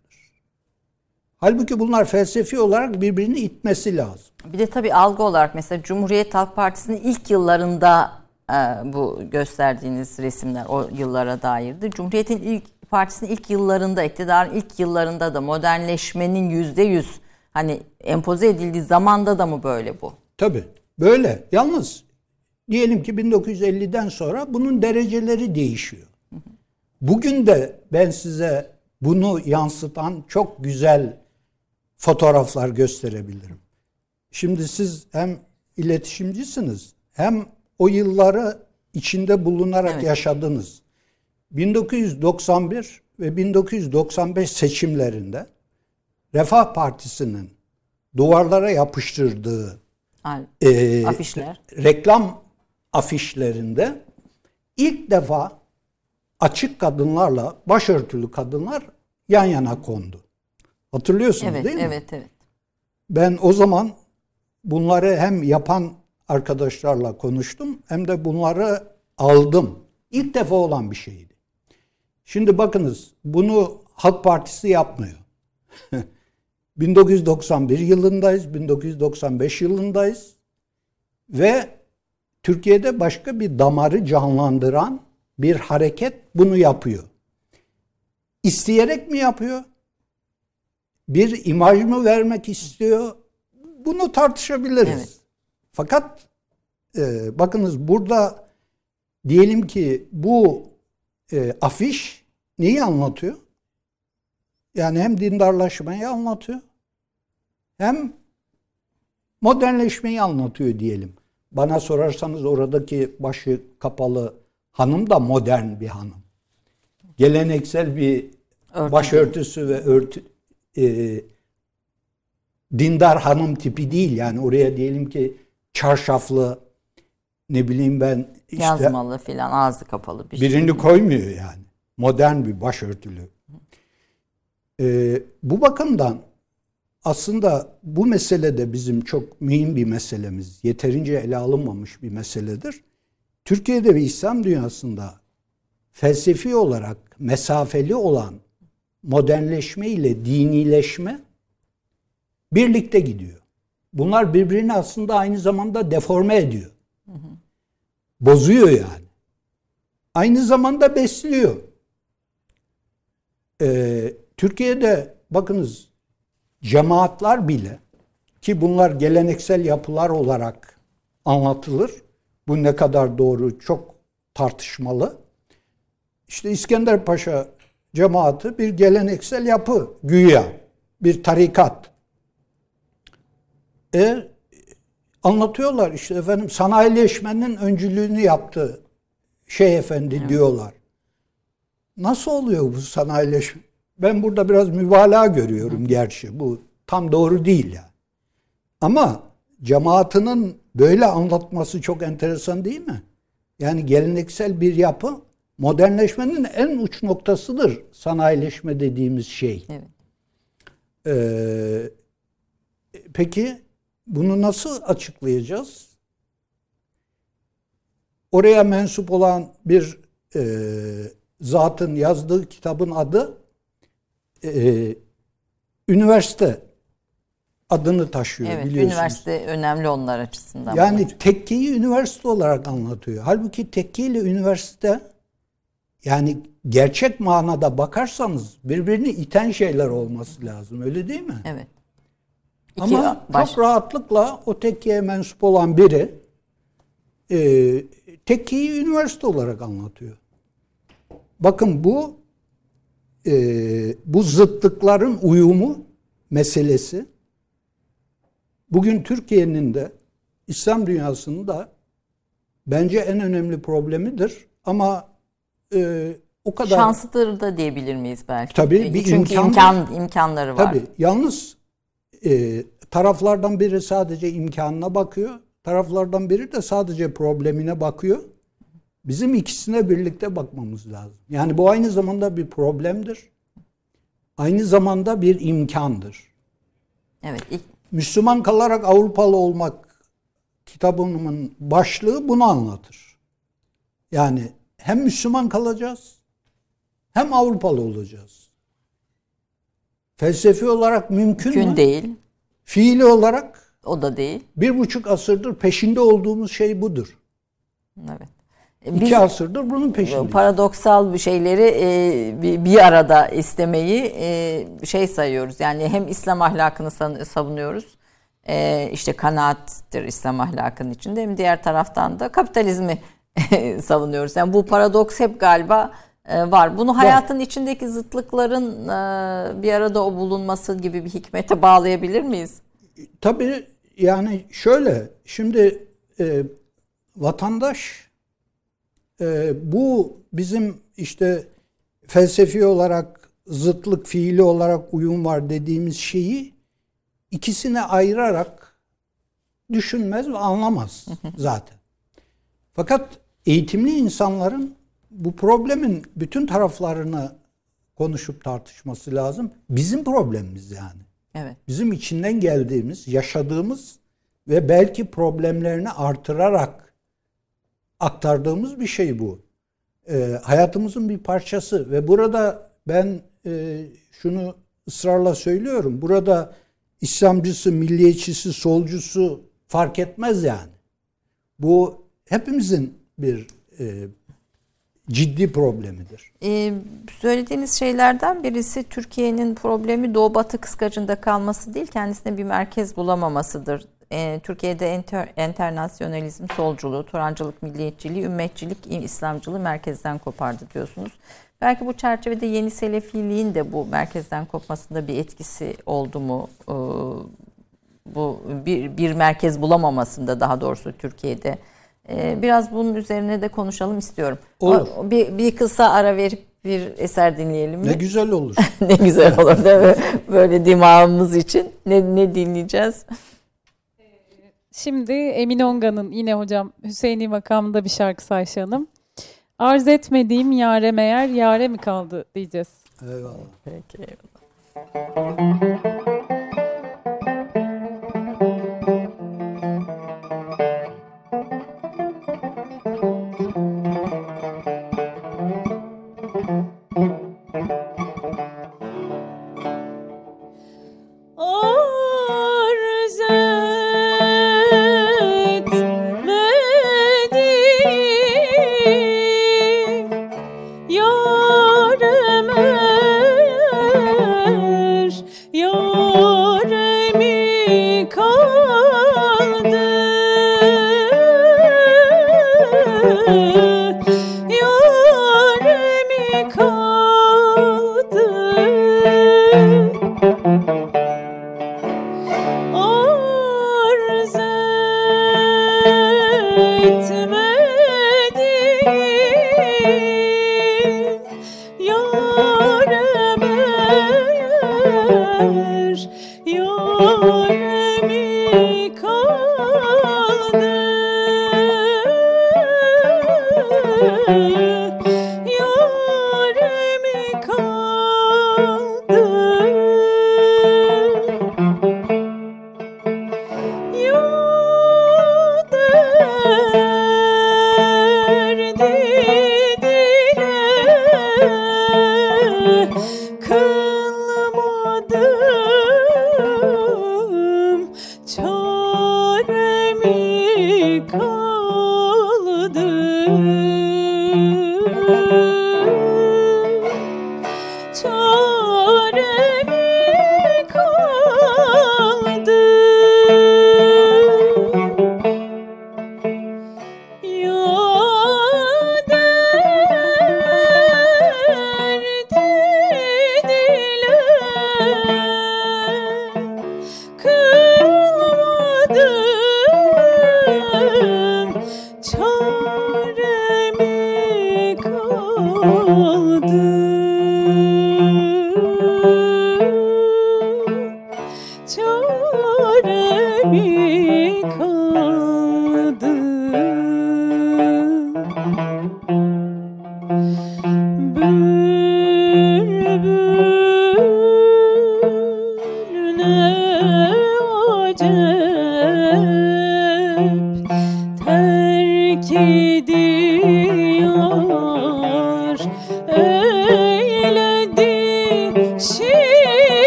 Halbuki bunlar felsefi olarak birbirini itmesi lazım. Bir de tabii algı olarak mesela Cumhuriyet Halk Partisi'nin ilk yıllarında e, bu gösterdiğiniz resimler o yıllara dairdi. Cumhuriyet'in ilk partisinin ilk yıllarında, iktidarın ilk yıllarında da modernleşmenin yüzde yüz hani empoze edildiği zamanda da mı böyle bu? Tabii böyle. Yalnız diyelim ki 1950'den sonra bunun dereceleri değişiyor. Bugün de ben size bunu yansıtan çok güzel fotoğraflar gösterebilirim. Şimdi siz hem iletişimcisiniz hem o yılları içinde bulunarak Evet. yaşadınız. 1991 ve 1995 seçimlerinde Refah Partisi'nin duvarlara yapıştırdığı Al- e, Afişler. reklam afişlerinde ilk defa açık kadınlarla başörtülü kadınlar yan yana kondu. Hatırlıyorsunuz Evet, değil mi? evet, evet. Ben o zaman bunları hem yapan arkadaşlarla konuştum hem de bunları aldım. İlk defa olan bir şeydi. Şimdi bakınız bunu Halk Partisi yapmıyor. 1991 yılındayız, 1995 yılındayız ve Türkiye'de başka bir damarı canlandıran bir hareket bunu yapıyor. İsteyerek mi yapıyor? bir imaj mı vermek istiyor? Bunu tartışabiliriz. Evet. Fakat e, bakınız burada diyelim ki bu e, afiş neyi anlatıyor? Yani hem dindarlaşmayı anlatıyor hem modernleşmeyi anlatıyor diyelim. Bana sorarsanız oradaki başı kapalı hanım da modern bir hanım. Geleneksel bir Örtü başörtüsü ve örtü e, dindar hanım tipi değil. Yani oraya diyelim ki çarşaflı ne bileyim ben işte Yazmalı filan ağzı kapalı bir şey. birini koymuyor yani. Modern bir başörtülü. Ee, bu bakımdan aslında bu mesele de bizim çok mühim bir meselemiz. Yeterince ele alınmamış bir meseledir. Türkiye'de ve İslam dünyasında felsefi olarak mesafeli olan modernleşme ile dinileşme birlikte gidiyor. Bunlar birbirini aslında aynı zamanda deforme ediyor. Bozuyor yani. Aynı zamanda besliyor. Ee, Türkiye'de bakınız cemaatler bile ki bunlar geleneksel yapılar olarak anlatılır. Bu ne kadar doğru çok tartışmalı. İşte İskender Paşa cemaati bir geleneksel yapı güya bir tarikat. E anlatıyorlar işte efendim sanayileşmenin öncülüğünü yaptı şey efendi diyorlar. Nasıl oluyor bu sanayileşme? Ben burada biraz mübalağa görüyorum gerçi. Bu tam doğru değil yani. Ama cemaatinin böyle anlatması çok enteresan değil mi? Yani geleneksel bir yapı modernleşmenin en uç noktasıdır sanayileşme dediğimiz şey. Evet. Ee, peki bunu nasıl açıklayacağız? Oraya mensup olan bir e, zatın yazdığı kitabın adı e, üniversite adını taşıyor Evet, biliyorsunuz. üniversite önemli onlar açısından. Yani tekkeyi üniversite olarak anlatıyor. Halbuki tekke ile üniversite yani gerçek manada bakarsanız birbirini iten şeyler olması lazım. Öyle değil mi? Evet. İki Ama baş- çok rahatlıkla o tekkeye mensup olan biri e, tekkeyi üniversite olarak anlatıyor. Bakın bu e, bu zıtlıkların uyumu meselesi bugün Türkiye'nin de İslam dünyasının da bence en önemli problemidir. Ama e, o kadar Şanslıdır da diyebilir miyiz belki? Tabii, bir Çünkü imkan- imkan imkanları var. Tabii. Yalnız e, taraflardan biri sadece imkanına bakıyor. Taraflardan biri de sadece problemine bakıyor. Bizim ikisine birlikte bakmamız lazım. Yani bu aynı zamanda bir problemdir. Aynı zamanda bir imkandır. Evet. ilk- Müslüman kalarak Avrupalı olmak kitabımın başlığı bunu anlatır. Yani hem Müslüman kalacağız hem Avrupalı olacağız. Felsefi olarak mümkün, Mümkün mü? değil. Fiili olarak O da değil. bir buçuk asırdır peşinde olduğumuz şey budur. Evet. İki Biz asırdır bunun peşindeyiz. paradoksal bir şeyleri e, bir, arada istemeyi e, şey sayıyoruz. Yani hem İslam ahlakını savunuyoruz. E, işte kanaattir İslam ahlakının içinde. Hem diğer taraftan da kapitalizmi savunuyoruz. Yani bu paradoks hep galiba e, var. Bunu hayatın içindeki zıtlıkların e, bir arada o bulunması gibi bir hikmete bağlayabilir miyiz? Tabii yani şöyle şimdi e, vatandaş e, bu bizim işte felsefi olarak zıtlık fiili olarak uyum var dediğimiz şeyi ikisine ayırarak düşünmez ve anlamaz zaten. Fakat eğitimli insanların bu problemin bütün taraflarını konuşup tartışması lazım. Bizim problemimiz yani Evet. bizim içinden geldiğimiz, yaşadığımız ve belki problemlerini artırarak aktardığımız bir şey bu. Ee, hayatımızın bir parçası ve burada ben e, şunu ısrarla söylüyorum. Burada İslamcısı, milliyetçisi, solcusu fark etmez yani. Bu hepimizin bir e, ciddi problemidir. Ee, söylediğiniz şeylerden birisi Türkiye'nin problemi Doğu Batı kıskacında kalması değil, kendisine bir merkez bulamamasıdır. Ee, Türkiye'de enter, enternasyonalizm, solculuğu, Turancılık, milliyetçiliği, ümmetçilik, İslamcılığı merkezden kopardı diyorsunuz. Belki bu çerçevede yeni Selefiliğin de bu merkezden kopmasında bir etkisi oldu mu? Ee, bu bir, bir merkez bulamamasında daha doğrusu Türkiye'de. Ee, biraz bunun üzerine de konuşalım istiyorum. Olur. O- Bir, bir kısa ara verip bir eser dinleyelim mi? Ne güzel olur. ne güzel olur değil mi? Böyle dimağımız için. Ne, ne dinleyeceğiz? Şimdi Emin Onga'nın yine hocam Hüseyin'i makamında bir şarkısı Ayşe Hanım. Arz etmediğim yare meğer yare mi kaldı diyeceğiz. Eyvallah. Peki. Arz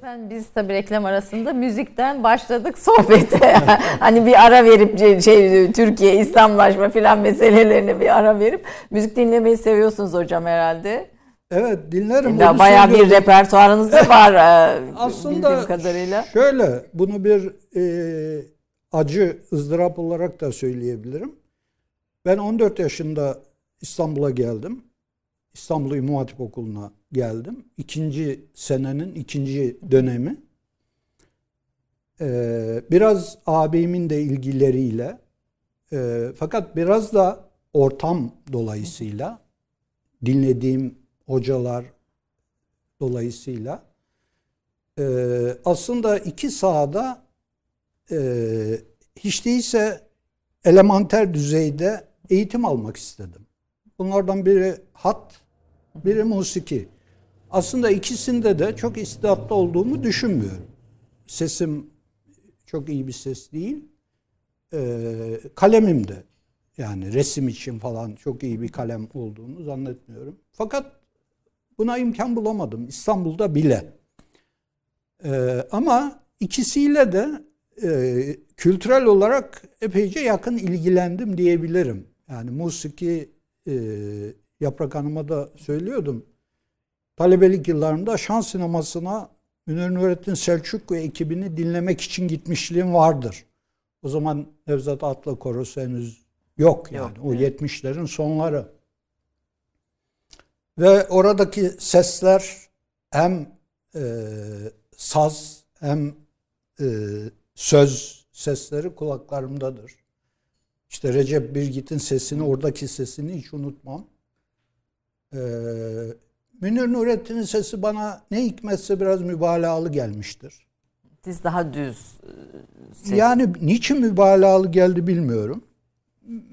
Efendim biz tabii reklam arasında müzikten başladık sohbete. hani bir ara verip şey, şey Türkiye İslamlaşma filan meselelerine bir ara verip müzik dinlemeyi seviyorsunuz hocam herhalde. Evet dinlerim. Onu bayağı bir repertuarınız da var e, Aslında bildiğim kadarıyla. şöyle bunu bir e, acı ızdırap olarak da söyleyebilirim. Ben 14 yaşında İstanbul'a geldim. İstanbul İmam Hatip Okulu'na geldim. İkinci senenin ikinci dönemi. Ee, biraz ağabeyimin de ilgileriyle e, fakat biraz da ortam dolayısıyla dinlediğim hocalar dolayısıyla e, aslında iki sahada e, hiç değilse elementer düzeyde eğitim almak istedim. Bunlardan biri hat, biri musiki. Aslında ikisinde de çok istidatlı olduğumu düşünmüyorum. Sesim çok iyi bir ses değil. Ee, kalemim de yani resim için falan çok iyi bir kalem olduğunu zannetmiyorum. Fakat buna imkan bulamadım İstanbul'da bile. Ee, ama ikisiyle de e, kültürel olarak epeyce yakın ilgilendim diyebilirim. Yani musiki e, Yaprak Hanım'a da söylüyordum. Talebelik yıllarında şans sinemasına Münir Nurettin Selçuk ve ekibini dinlemek için gitmişliğim vardır. O zaman Nevzat Atla Korosu henüz yok yani. Yok, o evet. 70'lerin sonları. Ve oradaki sesler hem e, saz hem e, söz sesleri kulaklarımdadır. İşte Recep Birgit'in sesini, oradaki sesini hiç unutmam. Ee, Münir Nurettin'in sesi bana ne hikmetse biraz mübalağalı gelmiştir. Siz daha düz e, ses. Yani niçin mübalağalı geldi bilmiyorum.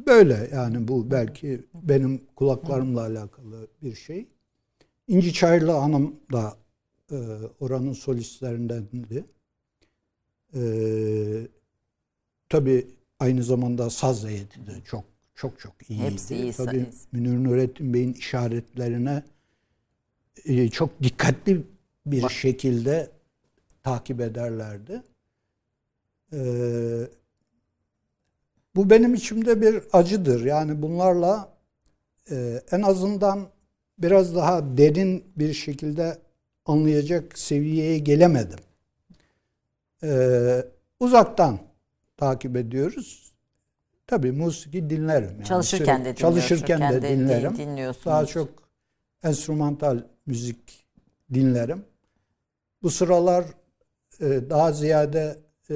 Böyle yani bu belki benim kulaklarımla alakalı bir şey. İnci Çayırlı Hanım da e, oranın solistlerindendi. E, tabii aynı zamanda saz heyeti de çok çok çok iyiydi. Hepsi iyi Tabii. Münir Nurettin Bey'in işaretlerine e, çok dikkatli bir şekilde takip ederlerdi. Ee, bu benim içimde bir acıdır. Yani bunlarla e, en azından biraz daha derin bir şekilde anlayacak seviyeye gelemedim. Ee, uzaktan takip ediyoruz. Tabii musiki dinlerim. Yani Çalışırken de Sürekli- Çalışırken de dinliyorsun, dinlerim. din- dinliyorsunuz. Daha çok enstrümantal müzik dinlerim. Bu sıralar e, daha ziyade e,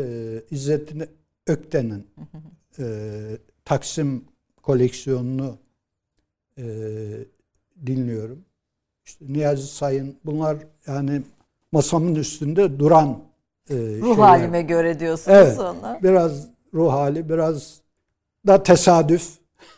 İzzettin Ökten'in e, Taksim koleksiyonunu e, dinliyorum. İşte Niyazi Sayın bunlar yani masamın üstünde duran e, Ruh şeyler. halime göre diyorsunuz Evet. ona. Biraz ruh hali, biraz da tesadüf.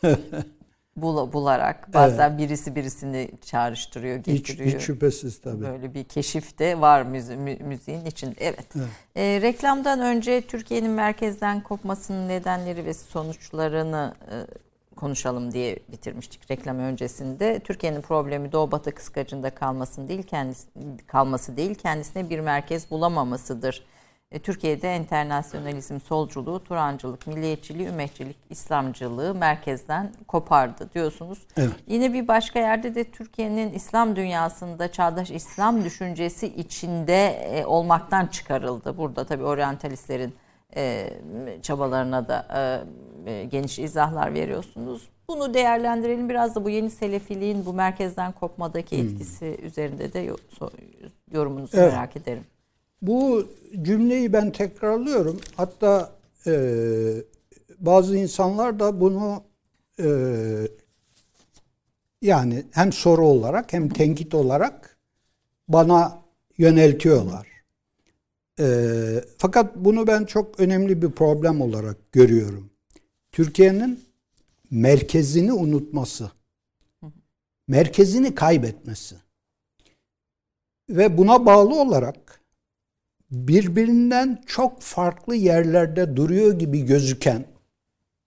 Bul- bularak bazen birisi birisini çağrıştırıyor, Hiç, getiriyor. hiç şüphesiz tabii. Böyle bir keşif de var müzi- mü- müziğin içinde. Evet. Ee, reklamdan önce Türkiye'nin merkezden kopmasının nedenleri ve sonuçlarını e, konuşalım diye bitirmiştik reklam öncesinde. Türkiye'nin problemi Doğu Batı kıskacında kalmasın değil, kendisi, kalması değil, kendisine bir merkez bulamamasıdır. E, Türkiye'de enternasyonalizm, solculuğu, Turancılık, milliyetçiliği, ümmetçilik, İslamcılığı merkezden kopardı diyorsunuz. Evet. Yine bir başka yerde de Türkiye'nin İslam dünyasında çağdaş İslam düşüncesi içinde e, olmaktan çıkarıldı. Burada tabii oryantalistlerin e, çabalarına da e, e, geniş izahlar veriyorsunuz. Bunu değerlendirelim. Biraz da bu yeni selefiliğin bu merkezden kopmadaki etkisi üzerinde de yorumunuzu Evet. merak ederim. Bu cümleyi ben tekrarlıyorum. Hatta e, bazı insanlar da bunu e, yani hem soru olarak hem tenkit olarak bana yöneltiyorlar. E, fakat bunu ben çok önemli bir problem olarak görüyorum. Türkiye'nin merkezini unutması, merkezini kaybetmesi ve buna bağlı olarak birbirinden çok farklı yerlerde duruyor gibi gözüken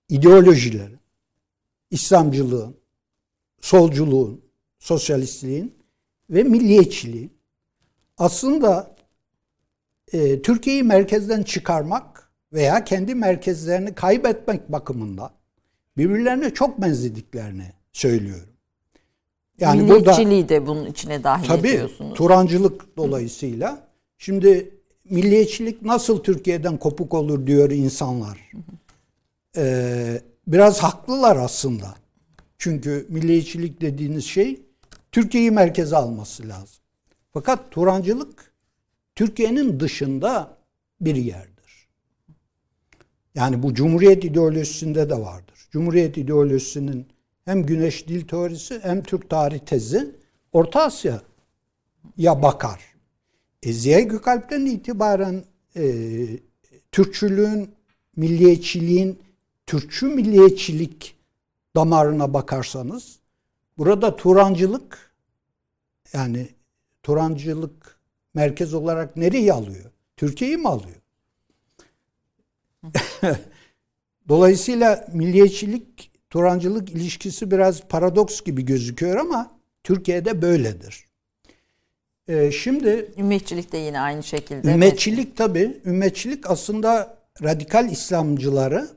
ideolojilerin, İslamcılığın, solculuğun, sosyalistliğin ve milliyetçiliğin aslında e, Türkiye'yi merkezden çıkarmak veya kendi merkezlerini kaybetmek bakımından birbirlerine çok benzediklerini söylüyorum. Yani Milliyetçiliği de bunun içine dahil tabii, ediyorsunuz. Turancılık dolayısıyla. Şimdi milliyetçilik nasıl Türkiye'den kopuk olur diyor insanlar. Ee, biraz haklılar aslında. Çünkü milliyetçilik dediğiniz şey Türkiye'yi merkeze alması lazım. Fakat Turancılık Türkiye'nin dışında bir yerdir. Yani bu Cumhuriyet ideolojisinde de vardır. Cumhuriyet ideolojisinin hem Güneş Dil Teorisi hem Türk Tarih Tezi Orta Asya'ya bakar. E, Ziya Gökalp'ten itibaren e, Türkçülüğün, milliyetçiliğin, Türkçü milliyetçilik damarına bakarsanız burada Turancılık yani Turancılık merkez olarak nereyi alıyor? Türkiye'yi mi alıyor? Dolayısıyla milliyetçilik Turancılık ilişkisi biraz paradoks gibi gözüküyor ama Türkiye'de böyledir. Ee, şimdi ümmetçilik de yine aynı şekilde. Ümmetçilik tabi. Ümmetçilik aslında radikal İslamcıları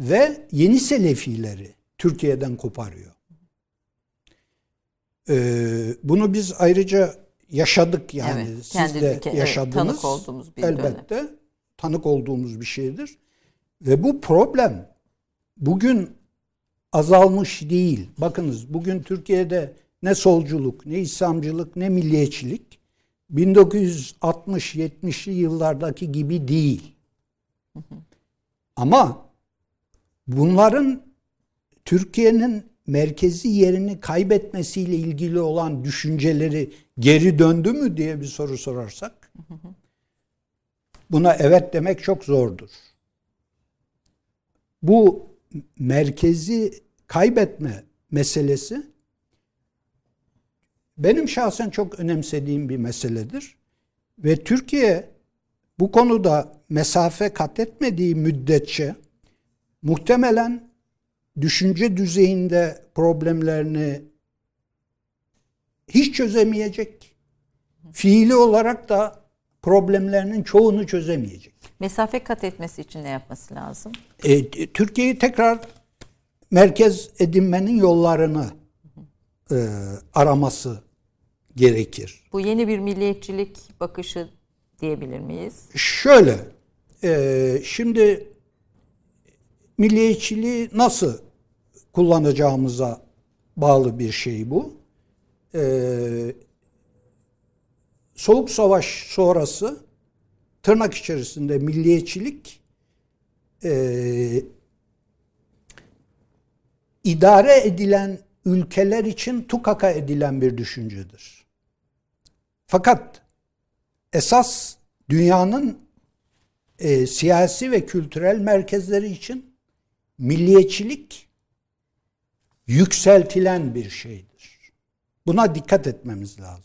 ve yeni Selefileri Türkiye'den koparıyor. Ee, bunu biz ayrıca yaşadık yani. Evet, Siz de ülke, yaşadınız. Evet, tanık olduğumuz bir Elbette dönem. tanık olduğumuz bir şeydir. Ve bu problem bugün azalmış değil. Bakınız bugün Türkiye'de ne solculuk, ne İslamcılık, ne milliyetçilik 1960-70'li yıllardaki gibi değil. Ama bunların Türkiye'nin merkezi yerini kaybetmesiyle ilgili olan düşünceleri geri döndü mü diye bir soru sorarsak buna evet demek çok zordur. Bu merkezi kaybetme meselesi benim şahsen çok önemsediğim bir meseledir. Ve Türkiye bu konuda mesafe kat etmediği müddetçe muhtemelen düşünce düzeyinde problemlerini hiç çözemeyecek. Fiili olarak da problemlerinin çoğunu çözemeyecek. Mesafe kat etmesi için ne yapması lazım? E, Türkiye'yi tekrar merkez edinmenin yollarını e, araması gerekir. Bu yeni bir milliyetçilik bakışı diyebilir miyiz? Şöyle, e, şimdi milliyetçiliği nasıl kullanacağımıza bağlı bir şey bu. E, Soğuk Savaş sonrası tırnak içerisinde milliyetçilik e, idare edilen ülkeler için tukaka edilen bir düşüncedir. Fakat esas dünyanın e, siyasi ve kültürel merkezleri için milliyetçilik yükseltilen bir şeydir. Buna dikkat etmemiz lazım.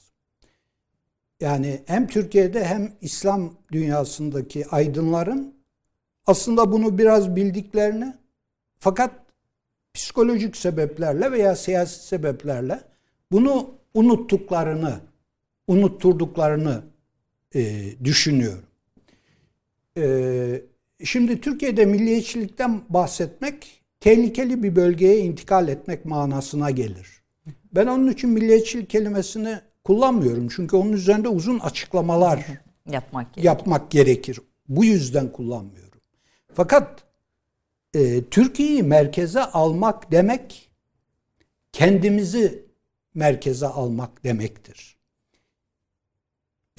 Yani hem Türkiye'de hem İslam dünyasındaki aydınların aslında bunu biraz bildiklerini fakat psikolojik sebeplerle veya siyasi sebeplerle bunu unuttuklarını, unutturduklarını e, düşünüyorum. E, şimdi Türkiye'de milliyetçilikten bahsetmek tehlikeli bir bölgeye intikal etmek manasına gelir. Ben onun için milliyetçilik kelimesini kullanmıyorum. Çünkü onun üzerinde uzun açıklamalar yapmak gerekir. Yapmak gerekir. Bu yüzden kullanmıyorum. Fakat e, Türkiye'yi merkeze almak demek kendimizi merkeze almak demektir.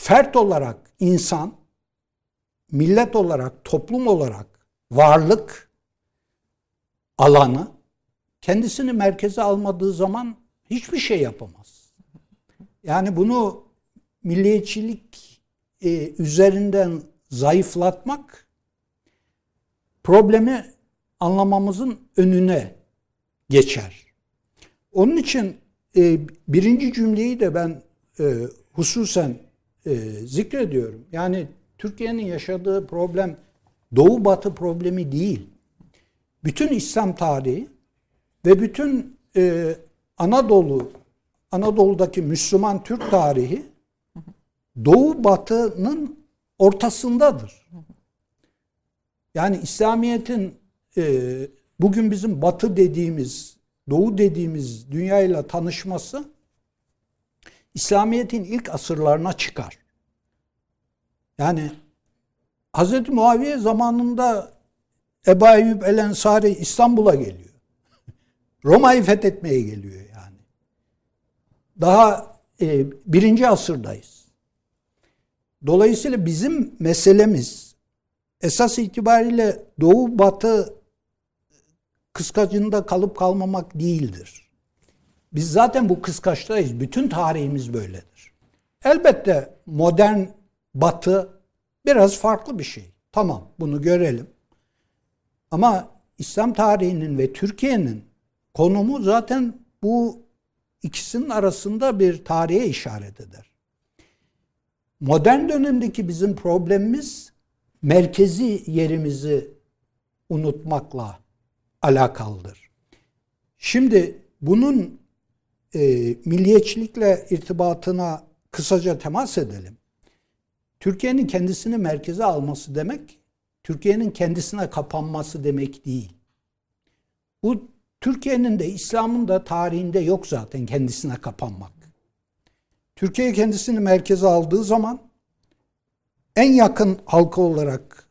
Fert olarak insan millet olarak, toplum olarak varlık alanı kendisini merkeze almadığı zaman hiçbir şey yapamaz. Yani bunu milliyetçilik e, üzerinden zayıflatmak problemi anlamamızın önüne geçer. Onun için e, birinci cümleyi de ben e, hususen e, zikrediyorum. Yani Türkiye'nin yaşadığı problem Doğu Batı problemi değil. Bütün İslam tarihi ve bütün e, Anadolu Anadolu'daki Müslüman Türk tarihi Doğu Batı'nın ortasındadır. Yani İslamiyet'in e, bugün bizim Batı dediğimiz, Doğu dediğimiz dünyayla tanışması İslamiyet'in ilk asırlarına çıkar. Yani Hz. Muaviye zamanında Ebu Eyyub El Ensari İstanbul'a geliyor. Roma'yı fethetmeye geliyor yani. Daha e, birinci asırdayız. Dolayısıyla bizim meselemiz esas itibariyle Doğu Batı kıskacında kalıp kalmamak değildir. Biz zaten bu kıskaçtayız. Bütün tarihimiz böyledir. Elbette modern Batı biraz farklı bir şey. Tamam bunu görelim. Ama İslam tarihinin ve Türkiye'nin konumu zaten bu ikisinin arasında bir tarihe işaret eder. Modern dönemdeki bizim problemimiz merkezi yerimizi unutmakla alakalıdır. Şimdi bunun e, milliyetçilikle irtibatına kısaca temas edelim. Türkiye'nin kendisini merkeze alması demek, Türkiye'nin kendisine kapanması demek değil. Bu Türkiye'nin de İslam'ın da tarihinde yok zaten kendisine kapanmak. Türkiye kendisini merkeze aldığı zaman en yakın halka olarak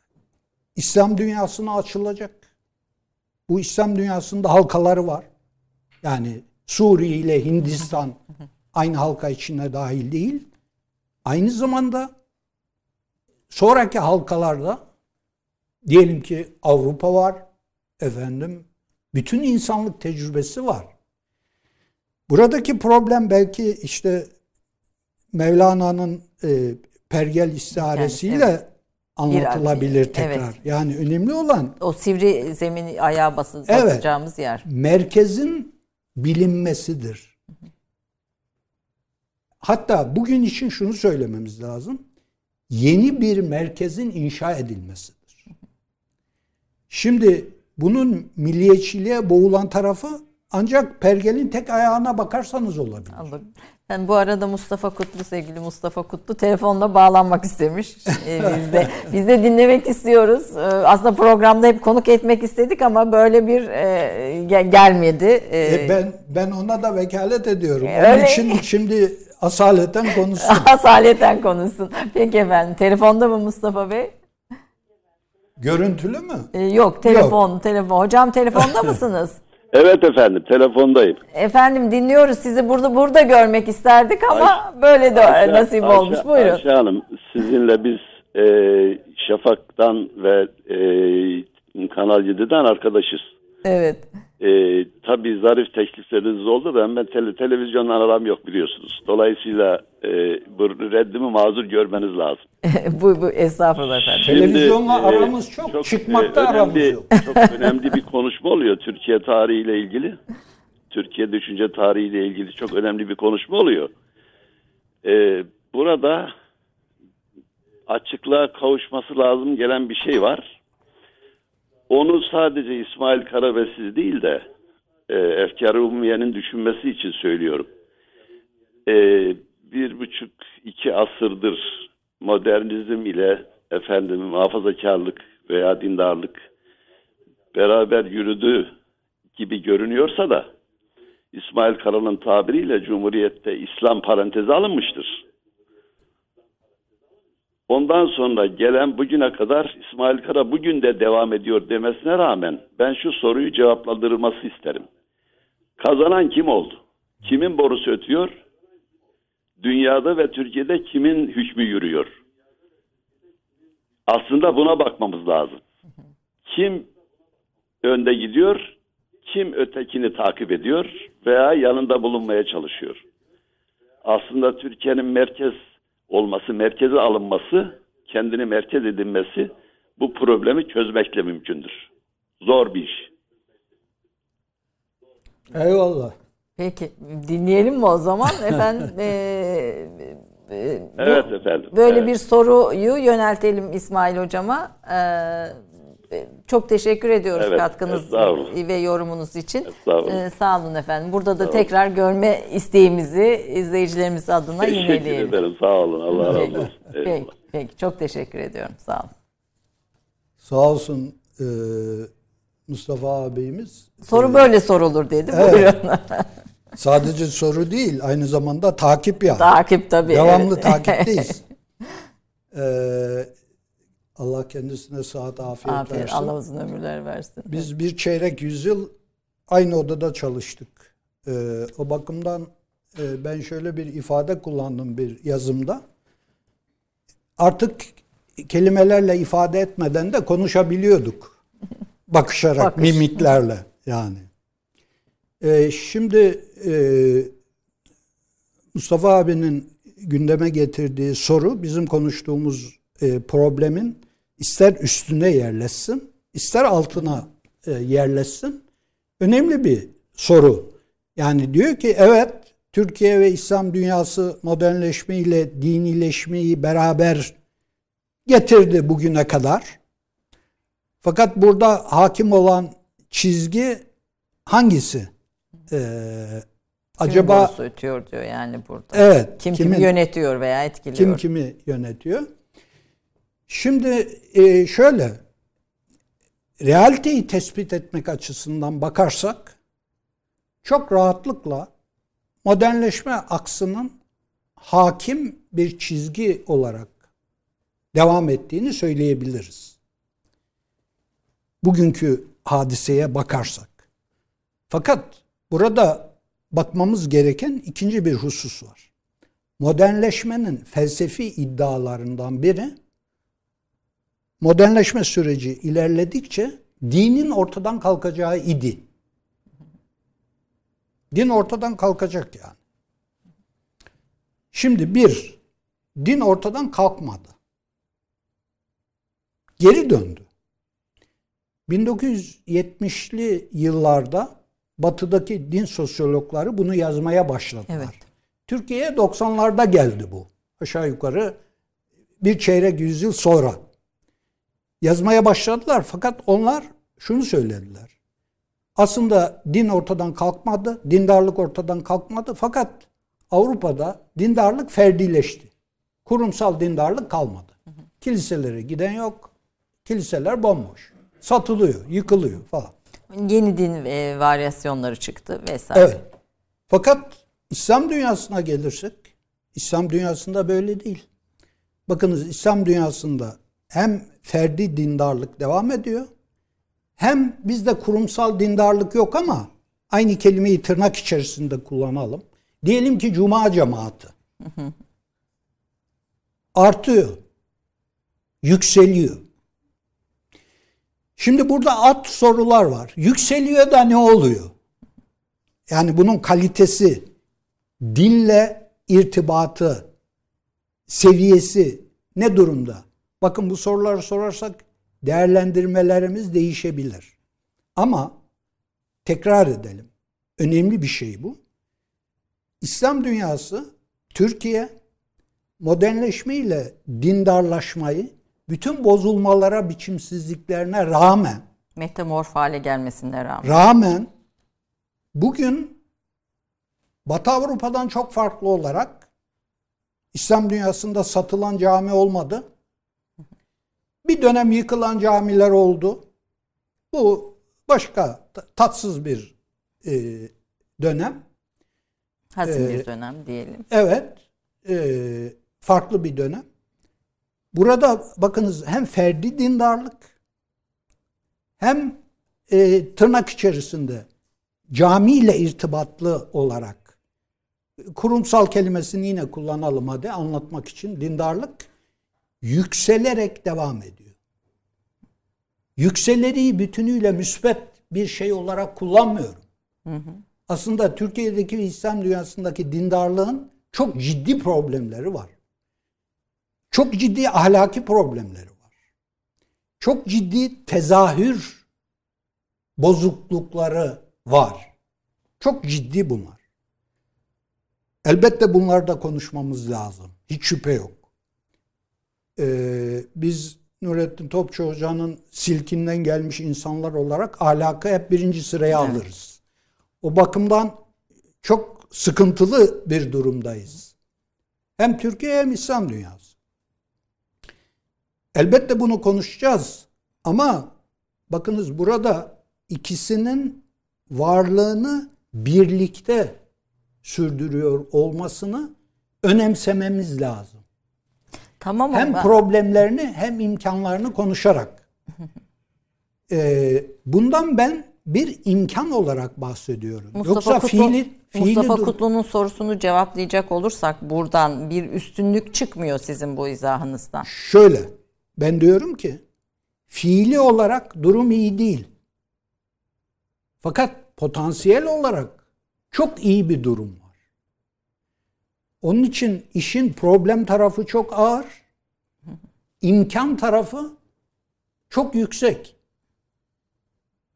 İslam dünyasına açılacak. Bu İslam dünyasında halkaları var. Yani Suriye ile Hindistan aynı halka içine dahil değil. Aynı zamanda sonraki halkalarda diyelim ki Avrupa var, efendim bütün insanlık tecrübesi var. Buradaki problem belki işte Mevlana'nın e, pergel istiharesiyle evet. anlatılabilir tekrar. evet. Yani önemli olan O sivri zemini ayağa bası, Evet. basacağımız yer. merkezin bilinmesidir. Hatta bugün için şunu söylememiz lazım. Yeni bir merkezin inşa edilmesidir. Şimdi bunun milliyetçiliğe boğulan tarafı ancak pergelin tek ayağına bakarsanız olabilir. Anladım. Yani bu arada Mustafa Kutlu, sevgili Mustafa Kutlu telefonla bağlanmak istemiş. Ee, biz de biz de dinlemek istiyoruz. Ee, aslında programda hep konuk etmek istedik ama böyle bir e, gel- gelmedi. Ee, E ben ben ona da vekalet ediyorum. E, Onun öyle. için şimdi asaleten konuşsun. asaleten konuşsun. Peki efendim. Telefonda mı Mustafa Bey? Görüntülü mü? Ee, yok, telefon, telefon. Hocam telefonda mısınız? Evet efendim telefondayım. Efendim dinliyoruz sizi burada burada görmek isterdik ama böyle de Ayşe- nasip Ayşe- olmuş. Buyurun. Ayşe Hanım sizinle biz e, Şafak'tan ve e, Kanal 7'den arkadaşız. Evet. E, tabii zarif teklifleriniz oldu da ben tele, televizyondan aram yok biliyorsunuz. Dolayısıyla e, bu reddimi mazur görmeniz lazım. bu bu estağfurullah efendim. Televizyonla e, aramız çok, çıkmakta aramız önemli, yok. Çok önemli bir konuşma oluyor Türkiye tarihiyle ilgili. Türkiye düşünce tarihiyle ilgili çok önemli bir konuşma oluyor. Ee, burada açıklığa kavuşması lazım gelen bir şey var. Onu sadece İsmail Kara ve siz değil de e, Efkar-ı düşünmesi için söylüyorum. E, bir buçuk, iki asırdır modernizm ile efendim muhafazakarlık veya dindarlık beraber yürüdü gibi görünüyorsa da İsmail Kara'nın tabiriyle Cumhuriyet'te İslam parantezi alınmıştır. Ondan sonra gelen bugüne kadar İsmail Kara bugün de devam ediyor demesine rağmen ben şu soruyu cevaplandırılması isterim. Kazanan kim oldu? Kimin borusu ötüyor? Dünyada ve Türkiye'de kimin hükmü yürüyor? Aslında buna bakmamız lazım. Kim önde gidiyor, kim ötekini takip ediyor veya yanında bulunmaya çalışıyor. Aslında Türkiye'nin merkez olması, merkeze alınması, kendini merkez edinmesi bu problemi çözmekle mümkündür. Zor bir iş. Eyvallah. Peki dinleyelim mi o zaman efendim? e, e, bu- Evet efendim. Böyle Evet. bir soruyu yöneltelim İsmail hocama. Ee, çok teşekkür ediyoruz Evet, katkınız ve yorumunuz için. Ee, sağ olun efendim. Burada da tekrar görme isteğimizi izleyicilerimiz adına Teşekkür yineleyelim. ederim. Sağ olun. Allah razı Peki, olsun. peki, peki. Çok teşekkür ediyorum. Sağ olun. Sağ olsun e, Mustafa abimiz. Soru böyle sorulur dedi. Evet. Buyurun. Sadece soru değil, aynı zamanda takip yani. Takip tabii. Devamlı evet. takipteyiz. Ee, Allah kendisine sıhhat, afiyet, Aferin. versin. Allah uzun ömürler versin. Biz bir çeyrek yüzyıl aynı odada çalıştık. Ee, o bakımdan e, ben şöyle bir ifade kullandım bir yazımda. Artık kelimelerle ifade etmeden de konuşabiliyorduk. Bakışarak, Bakış. mimiklerle yani. Ee, şimdi e, Mustafa abinin gündeme getirdiği soru bizim konuştuğumuz e, problemin ister üstüne yerleşsin, ister altına e, yerleşsin. Önemli bir soru. Yani diyor ki evet Türkiye ve İslam dünyası modernleşmeyle dinileşmeyi beraber getirdi bugüne kadar. Fakat burada hakim olan çizgi hangisi? Ee, Acaba borusu ötüyor diyor yani burada. evet Kim kimin- kimi yönetiyor veya etkiliyor. kim kimi yönetiyor? Şimdi e, şöyle realiteyi tespit etmek açısından bakarsak çok rahatlıkla modernleşme aksının hakim bir çizgi olarak devam ettiğini söyleyebiliriz. Bugünkü hadiseye bakarsak. Fakat burada bakmamız gereken ikinci bir husus var modernleşmenin felsefi iddialarından biri modernleşme süreci ilerledikçe dinin ortadan kalkacağı idi. Din ortadan kalkacak yani. Şimdi bir, din ortadan kalkmadı. Geri döndü. 1970'li yıllarda batıdaki din sosyologları bunu yazmaya başladılar. Evet. Türkiye'ye 90'larda geldi bu. Aşağı yukarı bir çeyrek yüzyıl sonra. Yazmaya başladılar fakat onlar şunu söylediler. Aslında din ortadan kalkmadı, dindarlık ortadan kalkmadı fakat Avrupa'da dindarlık ferdileşti. Kurumsal dindarlık kalmadı. Kiliselere giden yok. Kiliseler bomboş. Satılıyor, yıkılıyor falan. Yeni din e, varyasyonları çıktı vesaire. Evet. Fakat İslam dünyasına gelirsek, İslam dünyasında böyle değil. Bakınız İslam dünyasında hem ferdi dindarlık devam ediyor, hem bizde kurumsal dindarlık yok ama aynı kelimeyi tırnak içerisinde kullanalım. Diyelim ki cuma cemaati. Artıyor. Yükseliyor. Şimdi burada at sorular var. Yükseliyor da ne oluyor? Yani bunun kalitesi, dinle irtibatı, seviyesi ne durumda? Bakın bu soruları sorarsak değerlendirmelerimiz değişebilir. Ama tekrar edelim. Önemli bir şey bu. İslam dünyası, Türkiye modernleşme ile dindarlaşmayı bütün bozulmalara, biçimsizliklerine rağmen Metamorf hale gelmesine rağmen. rağmen bugün Batı Avrupa'dan çok farklı olarak İslam dünyasında satılan cami olmadı. Bir dönem yıkılan camiler oldu. Bu başka tatsız bir e, dönem. Hazin Ee, bir dönem diyelim. Evet, e, farklı bir dönem. Burada bakınız hem ferdi dindarlık hem e, tırnak içerisinde camiyle irtibatlı olarak kurumsal kelimesini yine kullanalım hadi anlatmak için dindarlık yükselerek devam ediyor. yükseleriyi bütünüyle müsbet bir şey olarak kullanmıyorum. Aslında Türkiye'deki İslam dünyasındaki dindarlığın çok ciddi problemleri var. Çok ciddi ahlaki problemleri var. Çok ciddi tezahür bozuklukları var. Çok ciddi bunlar. Elbette bunlarda konuşmamız lazım. Hiç şüphe yok. Ee, biz Nurettin Topçu Hoca'nın silkinden gelmiş insanlar olarak ahlakı hep birinci sıraya alırız. O bakımdan çok sıkıntılı bir durumdayız. Hem Türkiye hem İslam dünyası. Elbette bunu konuşacağız ama bakınız burada ikisinin varlığını birlikte sürdürüyor olmasını önemsememiz lazım. Tamam Hem ama problemlerini hem imkanlarını konuşarak. Ee, bundan ben bir imkan olarak bahsediyorum. Mustafa, Yoksa Kutlu, fiili, fiili Mustafa dur- Kutlu'nun sorusunu cevaplayacak olursak buradan bir üstünlük çıkmıyor sizin bu izahınızdan. Şöyle, ben diyorum ki fiili olarak durum iyi değil. Fakat potansiyel olarak çok iyi bir durum var. Onun için işin problem tarafı çok ağır, imkan tarafı çok yüksek.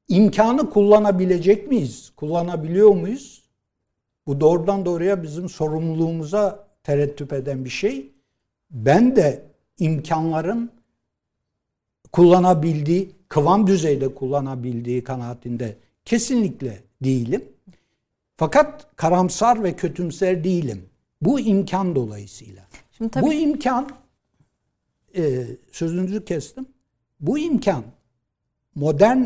İmkanı kullanabilecek miyiz? Kullanabiliyor muyuz? Bu doğrudan doğruya bizim sorumluluğumuza terettüp eden bir şey. Ben de imkanların kullanabildiği, kıvam düzeyde kullanabildiği kanaatinde kesinlikle değilim. Fakat karamsar ve kötümser değilim. Bu imkan dolayısıyla. Şimdi tabii Bu imkan, e, sözünüzü kestim. Bu imkan modern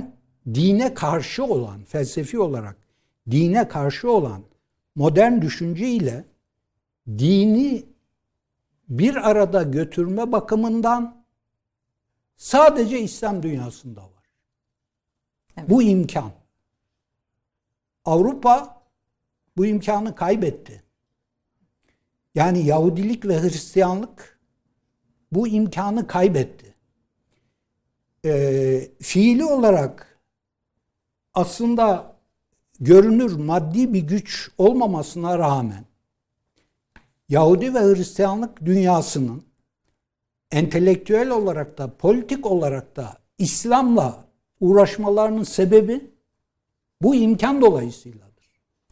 dine karşı olan, felsefi olarak dine karşı olan modern düşünce ile dini bir arada götürme bakımından sadece İslam dünyasında var. Bu imkan. Avrupa bu imkanı kaybetti. Yani Yahudilik ve Hristiyanlık bu imkanı kaybetti. Ee, fiili olarak aslında görünür maddi bir güç olmamasına rağmen Yahudi ve Hristiyanlık dünyasının entelektüel olarak da politik olarak da İslam'la uğraşmalarının sebebi bu imkan dolayısıyladır.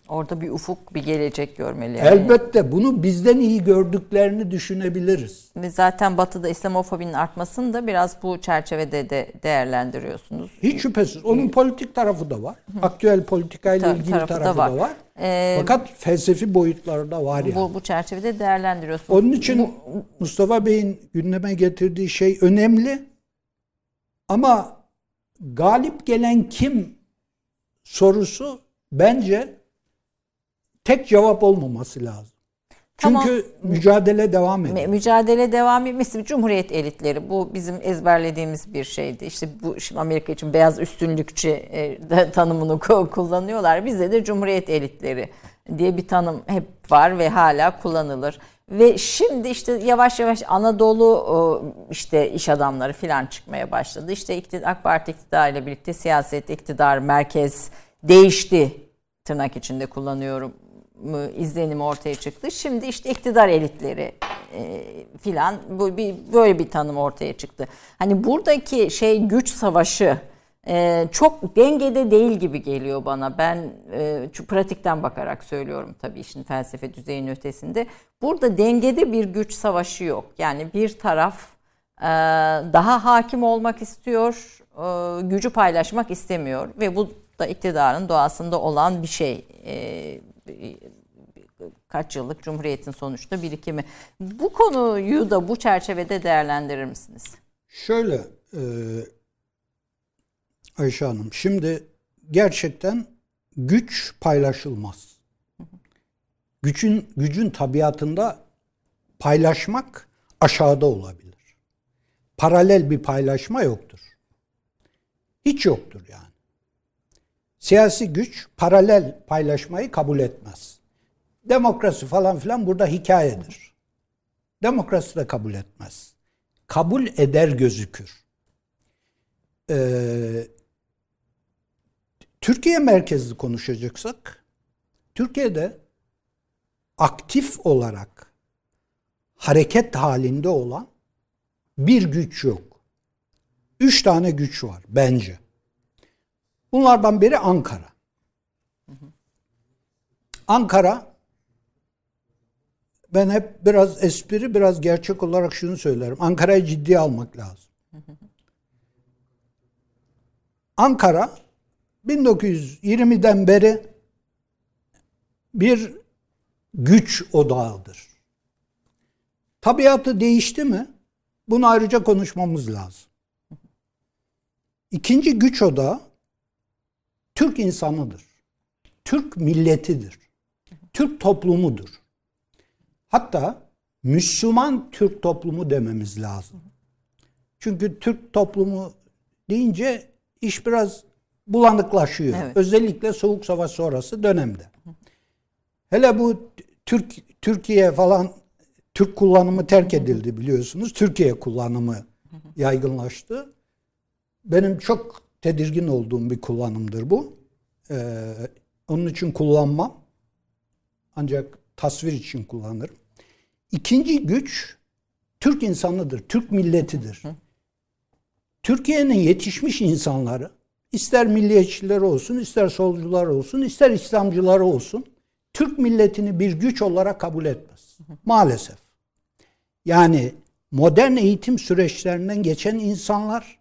Orada bir ufuk, bir gelecek görmeli. Yani. Elbette bunu bizden iyi gördüklerini düşünebiliriz. Ve zaten Batı'da İslamofobinin artmasını da biraz bu çerçevede de değerlendiriyorsunuz. Hiç şüphesiz. Onun politik tarafı da var. Aktüel politikayla Ta- ilgili tarafı tarafı, da var. da var. Ee, Fakat felsefi boyutları da var yani. Bu, bu çerçevede değerlendiriyorsunuz. Onun için Mustafa Bey'in gündeme getirdiği şey önemli. Ama galip gelen kim sorusu bence tek cevap olmaması lazım. Tamam. Çünkü mücadele devam ediyor. mücadele devam etmesi Cumhuriyet elitleri bu bizim ezberlediğimiz bir şeydi. İşte bu şimdi Amerika için beyaz üstünlükçü e, tanımını kullanıyorlar. Bizde de Cumhuriyet elitleri diye bir tanım hep var ve hala kullanılır. Ve şimdi işte yavaş yavaş Anadolu işte iş adamları filan çıkmaya başladı. İşte AK Parti iktidarıyla birlikte siyaset, iktidar, merkez değişti tırnak içinde kullanıyorum izlenimi ortaya çıktı. Şimdi işte iktidar elitleri e, filan bu bir böyle bir tanım ortaya çıktı. Hani buradaki şey güç savaşı e, çok dengede değil gibi geliyor bana. Ben e, şu pratikten bakarak söylüyorum tabii işin felsefe düzeyinin ötesinde. Burada dengede bir güç savaşı yok. Yani bir taraf daha hakim olmak istiyor, gücü paylaşmak istemiyor ve bu da iktidarın doğasında olan bir şey. Kaç yıllık cumhuriyetin sonuçta birikimi. Bu konuyu da bu çerçevede değerlendirir misiniz? Şöyle e, Ayşe Hanım şimdi gerçekten güç paylaşılmaz. Gücün gücün tabiatında paylaşmak aşağıda olabilir. Paralel bir paylaşma yoktur. Hiç yoktur yani. Siyasi güç paralel paylaşmayı kabul etmez. Demokrasi falan filan burada hikayedir. Demokrasi de kabul etmez. Kabul eder gözükür. Ee, Türkiye merkezli konuşacaksak, Türkiye'de aktif olarak hareket halinde olan bir güç yok. Üç tane güç var bence. Bunlardan biri Ankara. Ankara ben hep biraz espri biraz gerçek olarak şunu söylerim. Ankara'yı ciddiye almak lazım. Ankara 1920'den beri bir güç odağıdır. Tabiatı değişti mi? Bunu ayrıca konuşmamız lazım. İkinci güç odağı Türk insanıdır. Türk milletidir. Türk toplumudur. Hatta Müslüman Türk toplumu dememiz lazım. Çünkü Türk toplumu deyince iş biraz bulanıklaşıyor. Evet. Özellikle Soğuk Savaş sonrası dönemde. Hele bu Türk Türkiye falan Türk kullanımı terk edildi biliyorsunuz. Türkiye kullanımı yaygınlaştı. Benim çok tedirgin olduğum bir kullanımdır bu. Ee, onun için kullanmam. Ancak tasvir için kullanırım. İkinci güç Türk insanıdır, Türk milletidir. Türkiye'nin yetişmiş insanları ister milliyetçiler olsun, ister solcular olsun, ister İslamcılar olsun Türk milletini bir güç olarak kabul etmez. Maalesef. Yani modern eğitim süreçlerinden geçen insanlar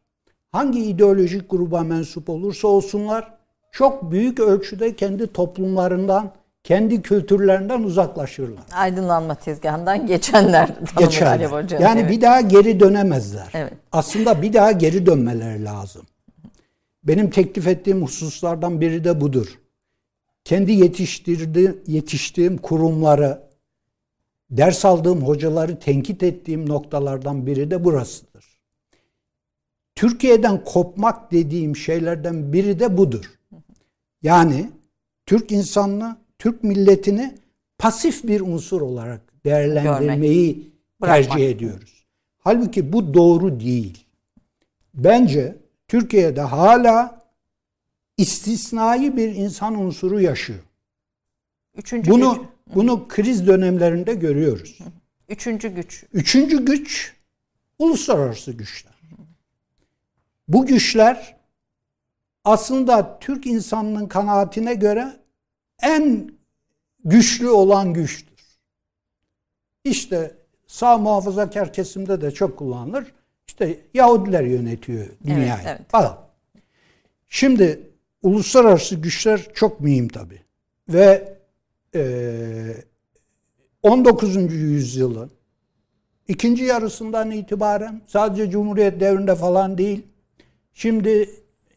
hangi ideolojik gruba mensup olursa olsunlar çok büyük ölçüde kendi toplumlarından, kendi kültürlerinden uzaklaşırlar. Aydınlanma tezgahından geçenler. Hocam, Yani evet. bir daha geri dönemezler. Evet. Aslında bir daha geri dönmeleri lazım. Benim teklif ettiğim hususlardan biri de budur. Kendi yetiştirdi, yetiştiğim kurumları, ders aldığım hocaları tenkit ettiğim noktalardan biri de burasıdır. Türkiye'den kopmak dediğim şeylerden biri de budur. Yani Türk insanını, Türk milletini pasif bir unsur olarak değerlendirmeyi tercih ediyoruz. Halbuki bu doğru değil. Bence Türkiye'de hala istisnai bir insan unsuru yaşıyor. Üçüncü Bunu güç. bunu kriz dönemlerinde görüyoruz. Üçüncü güç. Üçüncü güç uluslararası güçler. Bu güçler aslında Türk insanının kanaatine göre en güçlü olan güçtür. İşte sağ muhafazakar kesimde de çok kullanılır. İşte Yahudiler yönetiyor dünyayı evet. falan. Şimdi uluslararası güçler çok mühim tabii. Ve eee 19. yüzyılın ikinci yarısından itibaren sadece Cumhuriyet devrinde falan değil, şimdi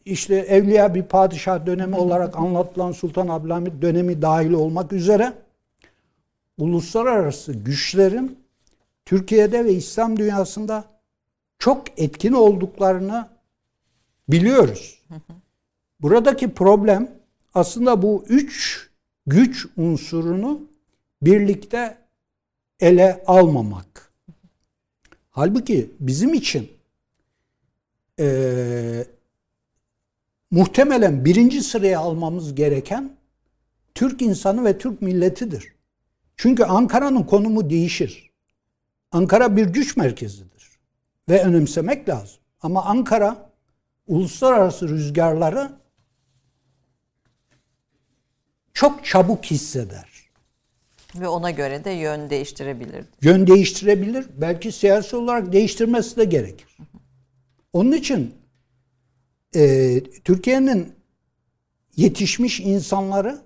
işte evliya bir padişah dönemi olarak anlatılan Sultan Abdülhamit dönemi dahil olmak üzere uluslararası güçlerin Türkiye'de ve İslam dünyasında çok etkin olduklarını biliyoruz. Buradaki problem aslında bu üç güç unsurunu birlikte ele almamak. Halbuki bizim için eee, muhtemelen birinci sıraya almamız gereken Türk insanı ve Türk milletidir. Çünkü Ankara'nın konumu değişir. Ankara bir güç merkezidir ve önemsemek lazım. Ama Ankara uluslararası rüzgarları çok çabuk hisseder. Ve ona göre de yön değiştirebilir. Yön değiştirebilir. Belki siyasi olarak değiştirmesi de gerekir. Onun için e, Türkiye'nin yetişmiş insanları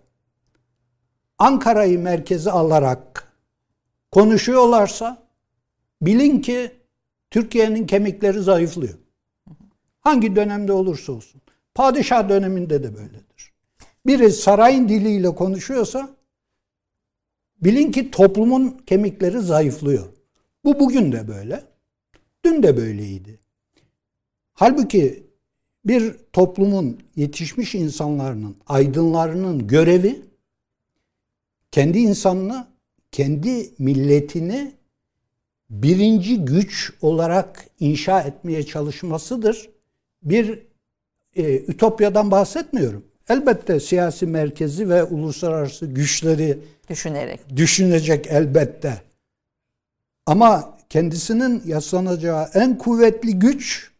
Ankara'yı merkeze alarak konuşuyorlarsa bilin ki Türkiye'nin kemikleri zayıflıyor. Hangi dönemde olursa olsun. Padişah döneminde de böyledir. Biri sarayın diliyle konuşuyorsa bilin ki toplumun kemikleri zayıflıyor. Bu bugün de böyle. Dün de böyleydi. Halbuki bir toplumun yetişmiş insanların, aydınlarının görevi kendi insanını, kendi milletini birinci güç olarak inşa etmeye çalışmasıdır. Bir e, ütopyadan bahsetmiyorum. Elbette siyasi merkezi ve uluslararası güçleri Düşünerek. düşünecek elbette. Ama kendisinin yaslanacağı en kuvvetli güç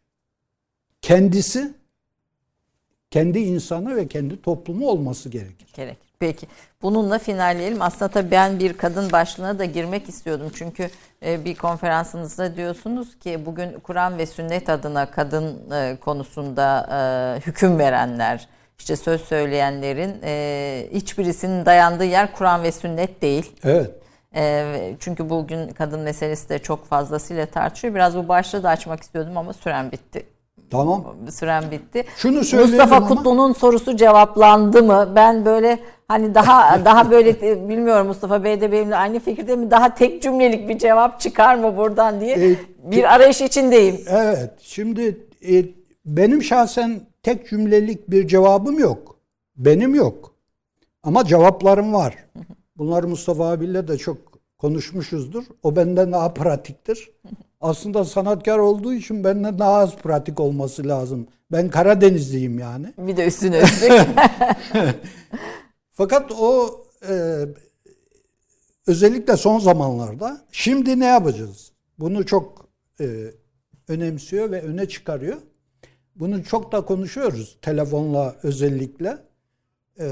kendisi, kendi insanı ve kendi toplumu olması gerekir. Gerek. Peki. Bununla finalleyelim. Aslında tabii ben bir kadın başlığına da girmek istiyordum. Çünkü e, bir konferansınızda diyorsunuz ki bugün Kur'an ve sünnet adına kadın e, konusunda e, hüküm verenler, işte söz söyleyenlerin hiçbirisinin dayandığı yer Kur'an ve sünnet değil. Evet. Çünkü bugün kadın meselesi de çok fazlasıyla tartışıyor. Biraz bu başlığı da açmak istiyordum ama süren bitti. Tamam. Süren bitti. Şunu söyleyelim Mustafa Kutlu'nun sorusu cevaplandı mı? Ben böyle hani daha daha böyle bilmiyorum Mustafa Bey de benimle aynı fikirde mi? Daha tek cümlelik bir cevap çıkar mı buradan diye E, bir arayış içindeyim. Evet. Şimdi e, benim şahsen tek cümlelik bir cevabım yok. Benim yok. Ama cevaplarım var. Bunları Mustafa abiyle de çok konuşmuşuzdur. O benden daha pratiktir. Aslında sanatkar olduğu için benden daha az pratik olması lazım. Ben Karadenizliyim yani. Bir de üstüne üstlük. Fakat o e, özellikle son zamanlarda şimdi ne yapacağız? Bunu çok e, önemsiyor ve öne çıkarıyor. Bunu çok da konuşuyoruz telefonla özellikle. E,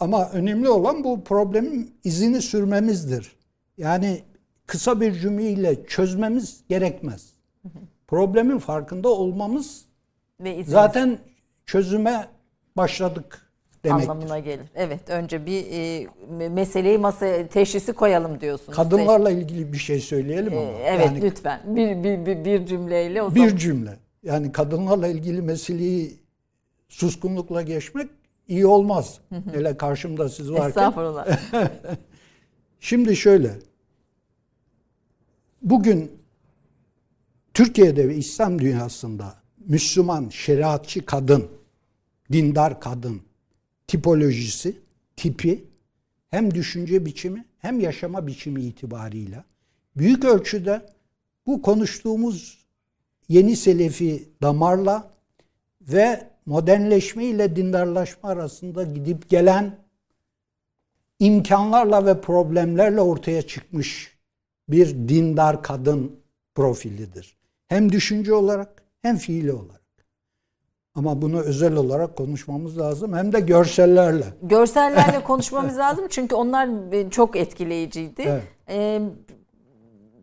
ama önemli olan bu problemin izini sürmemizdir. Yani kısa bir cümleyle çözmemiz gerekmez. Problemin farkında olmamız Ve zaten çözüme başladık demektir. anlamına gelir. Evet önce bir e, me- meseleyi masaya teşhisi koyalım diyorsunuz. Kadınlarla ilgili bir şey söyleyelim E, ama. evet yani lütfen bir, bir, bir, bir cümleyle o zaman. bir cümle. Yani kadınlarla ilgili meseleyi suskunlukla geçmek iyi olmaz. Hele karşımda siz varken. Estağfurullah. Şimdi şöyle. Bugün Türkiye'de ve İslam dünyasında Müslüman, şeriatçı kadın, dindar kadın tipolojisi, tipi hem düşünce biçimi hem yaşama biçimi itibarıyla büyük ölçüde bu konuştuğumuz yeni selefi damarla ve modernleşme ile dindarlaşma arasında gidip gelen imkanlarla ve problemlerle ortaya çıkmış bir dindar kadın profilidir. Hem düşünce olarak hem fiili olarak. Ama bunu özel olarak konuşmamız lazım hem de görsellerle. Görsellerle konuşmamız lazım çünkü onlar çok etkileyiciydi. Evet. Ee,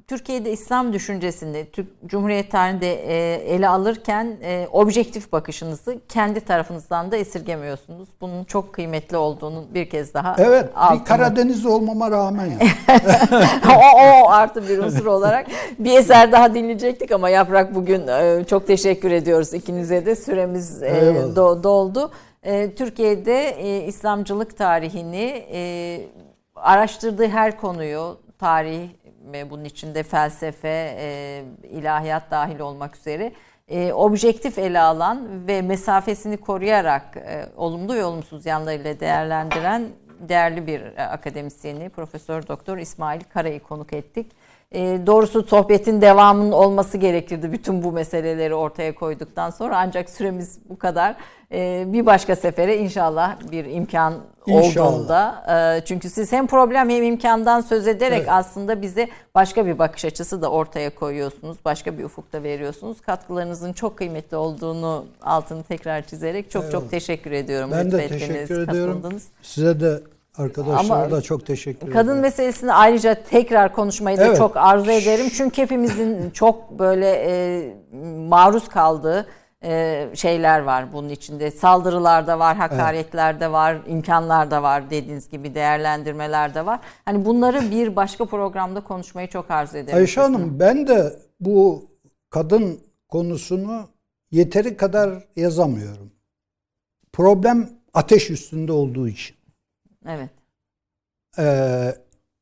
Türkiye'de İslam düşüncesini Türk Cumhuriyet tarihinde e, ele alırken e, objektif bakışınızı kendi tarafınızdan da esirgemiyorsunuz. Bunun çok kıymetli olduğunu bir kez daha Evet, bir altını- Karadenizli olmama rağmen yani. o, o artı bir unsur olarak bir eser daha dinleyecektik ama Yaprak bugün e, çok teşekkür ediyoruz ikinize de süremiz e, do- doldu. E, Türkiye'de e, İslamcılık tarihini e, araştırdığı her konuyu tarih bunun içinde felsefe, e, ilahiyat dahil olmak üzere e, objektif ele alan ve mesafesini koruyarak e, olumlu ve olumsuz yanlarıyla değerlendiren değerli bir akademisyeni Profesör Doktor İsmail Kara'yı konuk ettik. E, doğrusu sohbetin devamının olması gerekirdi bütün bu meseleleri ortaya koyduktan sonra ancak süremiz bu kadar. E, bir başka sefere inşallah bir imkan İnşallah. olduğunda e, çünkü siz hem problem hem imkandan söz ederek Evet. aslında bize başka bir bakış açısı da ortaya koyuyorsunuz. Başka bir ufukta veriyorsunuz. Katkılarınızın çok kıymetli olduğunu altını tekrar çizerek çok çok teşekkür ediyorum. Ben de teşekkür ediyorum. katıldınız. Size de arkadaşlara da çok teşekkür ederim. Kadın meselesini ayrıca tekrar konuşmayı da Evet. çok arzu ederim. Çünkü hepimizin çok böyle e, maruz kaldığı e, şeyler var bunun içinde. Saldırılar da var, hakaretler de var, imkanlar da var dediğiniz gibi değerlendirmeler de var. Hani bunları bir başka programda konuşmayı çok arzu ederim. Ayşe Hanım ben de bu kadın konusunu yeteri kadar yazamıyorum. Problem ateş üstünde olduğu için. Evet. Ee,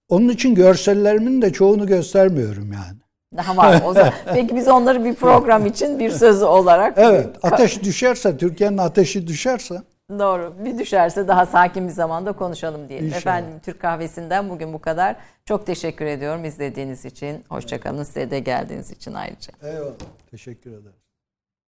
onun için görsellerimin de çoğunu göstermiyorum yani. Daha var o zaman. Peki biz onları bir program için bir sözü olarak Evet, ateş düşerse, Türkiye'nin ateşi düşerse Doğru. Bir düşerse daha sakin bir zamanda konuşalım diyelim. İnşallah. Efendim Türk Kahvesi'nden bugün bu kadar. Çok teşekkür ediyorum izlediğiniz için. Hoşçakalın. Size de geldiğiniz için ayrıca. eyvallah. Teşekkür ederim.